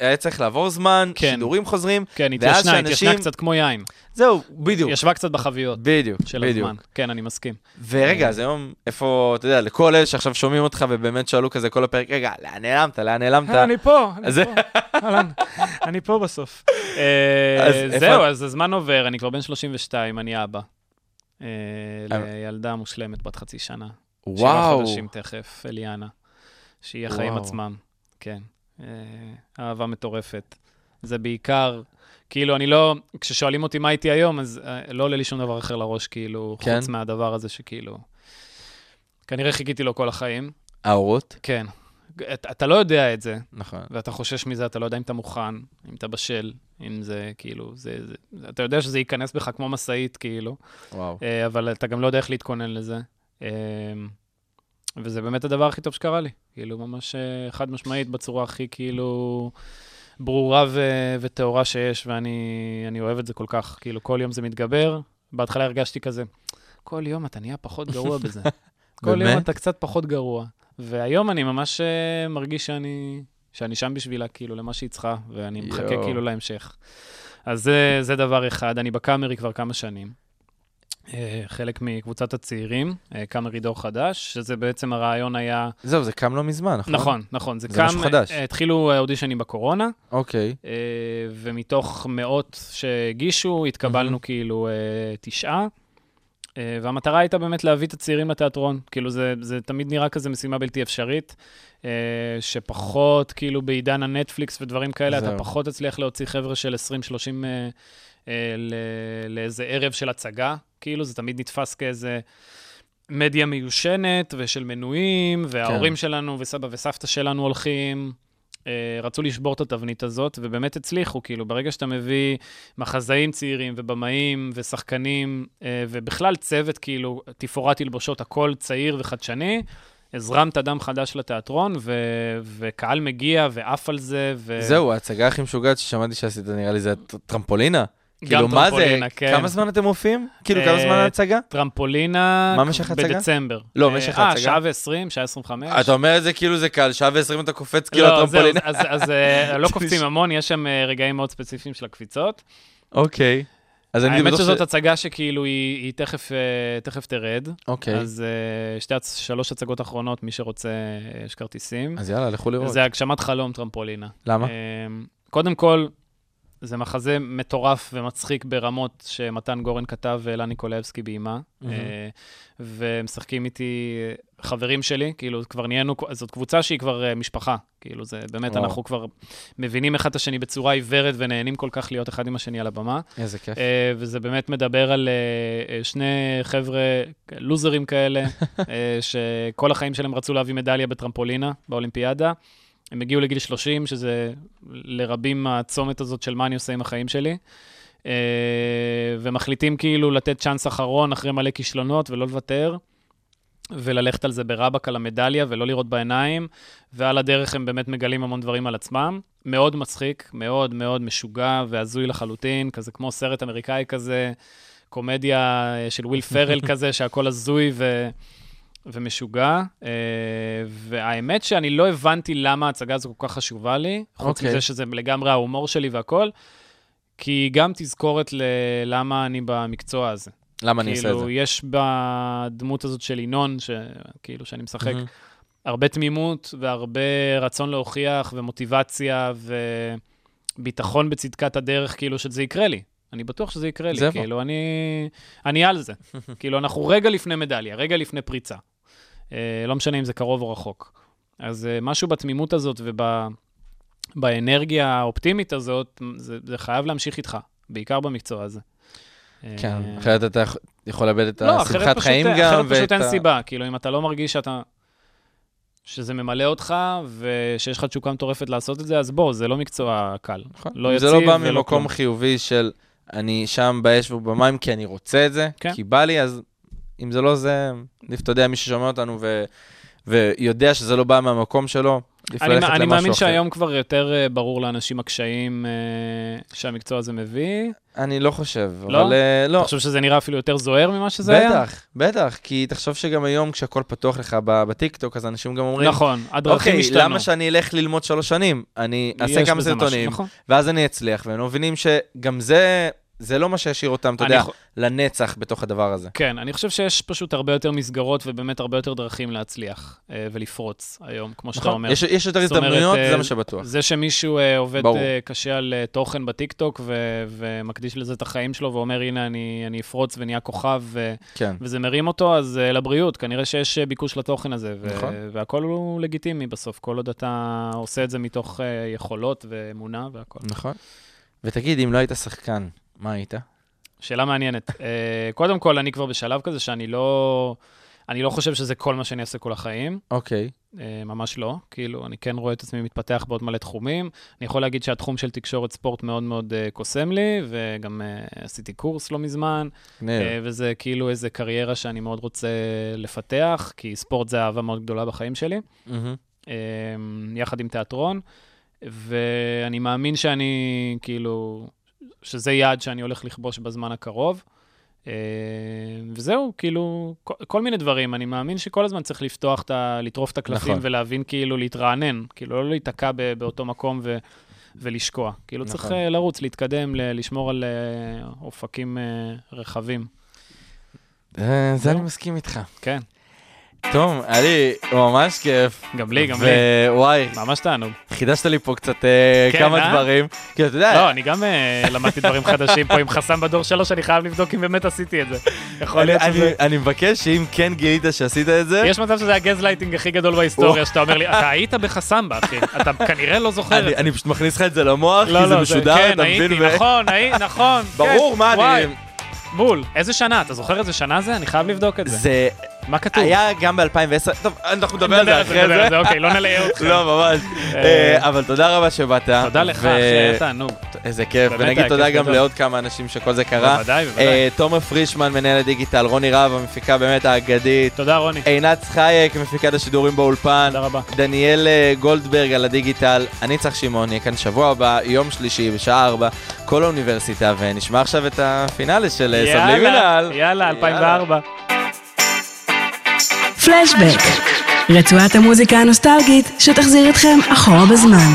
Speaker 4: היה צריך לעבור זמן,
Speaker 5: כן.
Speaker 4: שידורים חוזרים,
Speaker 5: כן, התיישנה, התיישנה
Speaker 4: שאנשים-
Speaker 5: קצת כמו יין.
Speaker 4: זהו, בדיוק,
Speaker 5: ישבה קצת בחביות
Speaker 4: בדיוק,
Speaker 5: של
Speaker 4: בדיוק.
Speaker 5: הזמן. כן, אני מסכים.
Speaker 4: ורגע, אז היום, איפה, אתה יודע, לכל אלה שעכשיו שומעים אותך ובאמת שאלו כזה כל הפרק, רגע, לאן נעלמת, לאן נעלמת?
Speaker 5: אני פה, אני פה, אהלן, אני פה בסוף. אה, זהו, אז הזמן עובר, אני כבר בן 32, אני אבא. אה, לילדה מושלמת בת חצי שנה. שבעה
Speaker 4: וואו,
Speaker 5: חודשים תכף, אליאנה. שהיא החיים. עצמם, כן. אה, אהבה מטורפת. זה בעיקר, כאילו, אני לא, כששואלים אותי מה איתי היום, אז אה, לא עולה לי שום דבר אחר לראש, כאילו,
Speaker 4: כן?
Speaker 5: חוץ מהדבר הזה שכאילו... כנראה חיכיתי לו כל החיים.
Speaker 4: ההורות,
Speaker 5: כן. אתה, אתה לא יודע את זה,
Speaker 4: נכון.
Speaker 5: ואתה חושש מזה, אתה לא יודע אם אתה מוכן, אם אתה בשל, אם זה כאילו, זה, זה, אתה יודע שזה ייכנס בך כמו משאית, כאילו,
Speaker 4: וואו.
Speaker 5: אה, אבל אתה גם לא יודע איך להתכונן לזה. וזה באמת הדבר הכי טוב שקרה לי, כאילו, ממש אה, חד משמעית, בצורה הכי כאילו ברורה ו- וטהורה שיש, ואני אני אוהב את זה כל כך, כאילו, כל יום זה מתגבר. בהתחלה הרגשתי כזה, כל יום אתה נהיה פחות גרוע בזה. כל יום? אתה קצת פחות גרוע. והיום אני ממש אה, מרגיש שאני, שאני שם בשבילה, כאילו, למה שהיא צריכה, ואני מחכה. כאילו להמשך. אז זה, זה דבר אחד. אני בקאמרי כבר כמה שנים. אה, חלק מקבוצת הצעירים, אה, קאמרי דור חדש, שזה בעצם הרעיון היה...
Speaker 4: זהו, זה קם לא מזמן, נכון?
Speaker 5: נכון, נכון, זה
Speaker 4: זה
Speaker 5: קם...
Speaker 4: משהו חדש.
Speaker 5: אה, התחילו אודישנים בקורונה,
Speaker 4: אוקיי,
Speaker 5: ומתוך מאות שהגישו, התקבלנו כאילו אה, תשעה. והמטרה הייתה באמת להביא את הצעירים לתיאטרון. כאילו, זה, זה תמיד נראה כזה משימה בלתי אפשרית, שפחות, כאילו, בעידן הנטפליקס ודברים כאלה,
Speaker 4: זהו.
Speaker 5: אתה פחות תצליח להוציא חבר'ה של 20-30 אה, אה, ל- לאיזה ערב של הצגה. כאילו, זה תמיד נתפס כאיזה מדיה מיושנת ושל מנויים, וההורים
Speaker 4: כן.
Speaker 5: שלנו וסבא וסבתא שלנו הולכים. אה, רצו לשבור את התבנית הזאת, ובאמת הצליחו, כאילו, ברגע שאתה מביא מחזאים צעירים ובמאים ושחקנים, אה, ובכלל צוות, כאילו, תפאורת תלבושות, הכל צעיר וחדשני, הזרמת דם חדש לתיאטרון, ו- וקהל מגיע ועף על זה, ו...
Speaker 4: זהו, ההצגה הכי משוגעת ששמעתי שעשית, נראה לי, זה הט- טרמפולינה.
Speaker 5: גם
Speaker 4: כאילו, מה זה,
Speaker 5: טרמפולינה, כן.
Speaker 4: כמה זמן אתם מופיעים? כאילו, כמה
Speaker 5: אה,
Speaker 4: זמן ההצגה?
Speaker 5: טרמפולינה...
Speaker 4: מה משך ההצגה?
Speaker 5: בדצמבר.
Speaker 4: לא,
Speaker 5: אה,
Speaker 4: משך
Speaker 5: אה,
Speaker 4: ההצגה?
Speaker 5: שעה ועשרים, שעה עשרים וחמש.
Speaker 4: אתה אומר את זה כאילו זה קל, שעה ועשרים אתה קופץ כאילו
Speaker 5: לא, זהו,
Speaker 4: הטרמפולינה.
Speaker 5: אז, אה, לא קופצים המון, יש שם אה, רגעים מאוד ספציפיים של הקפיצות.
Speaker 4: אוקיי. אז אני
Speaker 5: האמת
Speaker 4: בטוח
Speaker 5: שזאת הצגה שכאילו היא, תכף, אה, תרד.
Speaker 4: אוקיי.
Speaker 5: אז אה, שתי, שלוש הצגות אחרונות, מי שרוצה, אה, יש כרטיסים.
Speaker 4: אז יאללה, לכו לראות.
Speaker 5: זה הגשמת חלום טרמפולינה.
Speaker 4: למה?
Speaker 5: אה, קודם כל, זה מחזה מטורף ומצחיק ברמות שמתן גורן כתב ואלה ניקולבסקי ביימה. אה, ומשחקים איתי חברים שלי, כאילו כבר נהיינו, זאת קבוצה שהיא כבר אה, משפחה. כאילו זה באמת,
Speaker 4: וואו.
Speaker 5: אנחנו כבר מבינים אחד את השני בצורה עיוורת ונהנים כל כך להיות אחד עם השני על הבמה.
Speaker 4: איזה כיף.
Speaker 5: אה, וזה באמת מדבר על שני חבר'ה לוזרים כאלה, שכל החיים שלהם רצו להביא מדליה בטרמפולינה באולימפיאדה. הם הגיעו לגיל 30, שזה לרבים הצומת הזאת של מה אני עושה עם החיים שלי. אה, ומחליטים כאילו לתת צ'אנס אחרון אחרי מלא כישלונות ולא לוותר. וללכת על זה ברבק על המדליה ולא לראות בעיניים, ועל הדרך הם באמת מגלים המון דברים על עצמם. מאוד מצחיק, מאוד מאוד משוגע והזוי לחלוטין, כזה כמו סרט אמריקאי כזה, קומדיה אה, של וויל פרל כזה, שהכל הזוי ו... ומשוגע. אה, והאמת שאני לא הבנתי למה ההצגה הזו כל כך חשובה לי, חוץ
Speaker 4: אוקיי.
Speaker 5: מזה שזה לגמרי ההומור שלי והכל, כי היא גם תזכורת ללמה אני במקצוע הזה.
Speaker 4: למה אני אעשה את זה?
Speaker 5: כאילו, יש בדמות הזאת של ינון, שכאילו, שאני משחק,
Speaker 4: מהמם.
Speaker 5: הרבה תמימות והרבה רצון להוכיח ומוטיבציה וביטחון בצדקת הדרך, כאילו, שזה יקרה לי. אני בטוח שזה יקרה לי,
Speaker 4: זה יבוא.
Speaker 5: כאילו, אני, אני על זה. כאילו, אנחנו רגע לפני מדליה, רגע לפני פריצה. אה, לא משנה אם זה קרוב או רחוק. אז אה, משהו בתמימות הזאת ובאנרגיה האופטימית הזאת, זה, זה חייב להמשיך איתך, בעיקר במקצוע הזה.
Speaker 4: כן,
Speaker 5: אה,
Speaker 4: אחרת אתה יכול- לאבד את
Speaker 5: לא, אחרת
Speaker 4: השמחת
Speaker 5: פשוט,
Speaker 4: חיים
Speaker 5: אחרת
Speaker 4: גם.
Speaker 5: פשוט
Speaker 4: ואת
Speaker 5: אין
Speaker 4: ה-
Speaker 5: סיבה. כאילו, אם אתה לא מרגיש שאתה... שזה ממלא אותך, ושיש לך תשוקה מטורפת לעשות את זה, אז בוא, זה לא מקצוע קל.
Speaker 4: נכון.
Speaker 5: לא יציב
Speaker 4: זה לא בא
Speaker 5: ולא
Speaker 4: ממקום
Speaker 5: כלום.
Speaker 4: חיובי של אני שם באש ובמים כי אני רוצה את זה,
Speaker 5: כן.
Speaker 4: כי בא לי, אז אם זה לא זה, עדיף, אתה יודע, מי ששומע אותנו ו... ויודע שזה לא בא מהמקום שלו, עדיף
Speaker 5: אני,
Speaker 4: ללכת
Speaker 5: אני
Speaker 4: למשהו
Speaker 5: מאמין
Speaker 4: אחר.
Speaker 5: שהיום כבר יותר אה, ברור לאנשים הקשיים אה, שהמקצוע הזה מביא.
Speaker 4: אני לא חושב,
Speaker 5: לא?
Speaker 4: אבל אה, לא.
Speaker 5: אתה חושב שזה נראה אפילו יותר זוהר ממה שזה היה?
Speaker 4: בטח, בטח, כי תחשוב שגם היום כשהכל פתוח לך בטיקטוק, אז אנשים גם אומרים,
Speaker 5: נכון, הדרכים
Speaker 4: אוקיי,
Speaker 5: השתנו.
Speaker 4: למה שאני אלך ללמוד שלוש שנים? אני אעשה כמה סרטונים,
Speaker 5: נכון.
Speaker 4: ואז אני אצליח, והם לא מבינים שגם זה, זה לא מה שישאיר אותם, אתה יודע,
Speaker 5: חו-
Speaker 4: לנצח בתוך הדבר הזה.
Speaker 5: כן, אני חושב שיש פשוט הרבה יותר מסגרות ובאמת הרבה יותר דרכים להצליח אה, ולפרוץ היום, כמו שאתה אומר.
Speaker 4: נכון? יש, יש יותר הזדמנויות,
Speaker 5: אה,
Speaker 4: זה מה שבטוח.
Speaker 5: זה שמישהו אה, עובד
Speaker 4: ברור.
Speaker 5: אה, קשה על אה, תוכן בטיקטוק ו- ומקדיש לזה את החיים שלו ואומר, הנה, אני, אני אפרוץ ונהיה כוכב ו-
Speaker 4: כן.
Speaker 5: וזה מרים אותו, אז אה, לבריאות, כנראה שיש אה, ביקוש לתוכן הזה. ו-
Speaker 4: נכון.
Speaker 5: והכל הוא לגיטימי בסוף, כל עוד אתה עושה את זה מתוך אה, יכולות ואמונה והכל.
Speaker 4: נכון. ותגיד, אם לא היית שחקן, מה היית?
Speaker 5: שאלה מעניינת. אה, קודם כל, אני כבר בשלב כזה שאני לא... אני לא חושב שזה כל מה שאני אעשה כל החיים,
Speaker 4: אוקיי.
Speaker 5: אה, ממש לא. כאילו, אני כן רואה את עצמי מתפתח בעוד מלא תחומים. אני יכול להגיד שהתחום של תקשורת ספורט מאוד מאוד אה, קוסם לי, וגם אה, עשיתי קורס לא מזמן,
Speaker 4: מגניב.
Speaker 5: אה, וזה כאילו איזה קריירה שאני מאוד רוצה לפתח, כי ספורט זה אהבה מאוד גדולה בחיים שלי,
Speaker 4: מהמם.
Speaker 5: אה, יחד עם תיאטרון, ואני מאמין שאני, כאילו, שזה יעד שאני הולך לכבוש בזמן הקרוב. אה, וזהו, כאילו, כל, כל מיני דברים. אני מאמין שכל הזמן צריך לפתוח את ה... לטרוף את הקלפים
Speaker 4: נכון.
Speaker 5: ולהבין, כאילו, להתרענן. כאילו, לא להיתקע ב, באותו מקום ו, ולשקוע. כאילו, צריך
Speaker 4: נכון.
Speaker 5: אה, לרוץ, להתקדם, ל, לשמור על אה, אופקים רחבים.
Speaker 4: זה. אני מסכים איתך.
Speaker 5: כן,
Speaker 4: טוב, היה לי ממש כיף.
Speaker 5: גם לי, גם לי.
Speaker 4: ווואי,
Speaker 5: ממש תענוג.
Speaker 4: חידשת לי פה קצת אה,
Speaker 5: כן,
Speaker 4: כמה
Speaker 5: אה?
Speaker 4: דברים. כי אתה יודע,
Speaker 5: לא, אני גם אה, למדתי דברים חדשים פה עם חסמב"ה דור שלוש, אני חייב לבדוק אם באמת עשיתי את זה. יכול
Speaker 4: אני-
Speaker 5: להיות
Speaker 4: אני-
Speaker 5: שזה...
Speaker 4: אני מבקש שאם כן גילית שעשית את זה,
Speaker 5: יש מצב שזה הגז לייטינג הכי גדול בהיסטוריה, שאתה אומר לי, אתה היית בחסמבה, אחי. אתה כנראה לא זוכר את
Speaker 4: אני
Speaker 5: זה.
Speaker 4: אני פשוט מכניס לך את זה למוח,
Speaker 5: לא,
Speaker 4: כי זה
Speaker 5: לא,
Speaker 4: משודר,
Speaker 5: כן,
Speaker 4: אתה
Speaker 5: הייתי,
Speaker 4: מבין? ו-
Speaker 5: נכון, הי- נכון.
Speaker 4: ברור,
Speaker 5: כן,
Speaker 4: מה
Speaker 5: וואי,
Speaker 4: אני...
Speaker 5: בול. איזה שנה? אתה זוכר איזה שנה זה? אני חייב לבדוק את זה.
Speaker 4: זה
Speaker 5: מה כתוב?
Speaker 4: היה גם ב-2010, טוב, אנחנו נדבר על זה אחרי זה.
Speaker 5: אוקיי, לא נלאה אותך.
Speaker 4: לא, ממש. אה, אבל תודה רבה שבאת.
Speaker 5: תודה לך,
Speaker 4: ו-
Speaker 5: אחי, היה תענוג.
Speaker 4: איזה כיף, ונגיד תודה גם. לעוד כמה אנשים שכל זה קרה.
Speaker 5: בוודאי, בוודאי.
Speaker 4: אה, תומר פרישמן, מנהל הדיגיטל, רוני רהב, המפיקה באמת האגדית,
Speaker 5: תודה, רוני.
Speaker 4: עינת חייק, מפיקת השידורים באולפן,
Speaker 5: תודה רבה.
Speaker 4: דניאל אה, גולדברג על הדיגיטל, אני צריך שמעון, יהיה כאן שבוע הבא, יום שלישי בשעה 4, כל האוניברסיטה, ונשמע עכשיו את הפינאלה של אה, סבלי מנהל.
Speaker 5: יאללה, 2004.
Speaker 3: פלשבק, רצועת המוזיקה הנוסטלגית שתחזיר אתכם אחורה בזמן.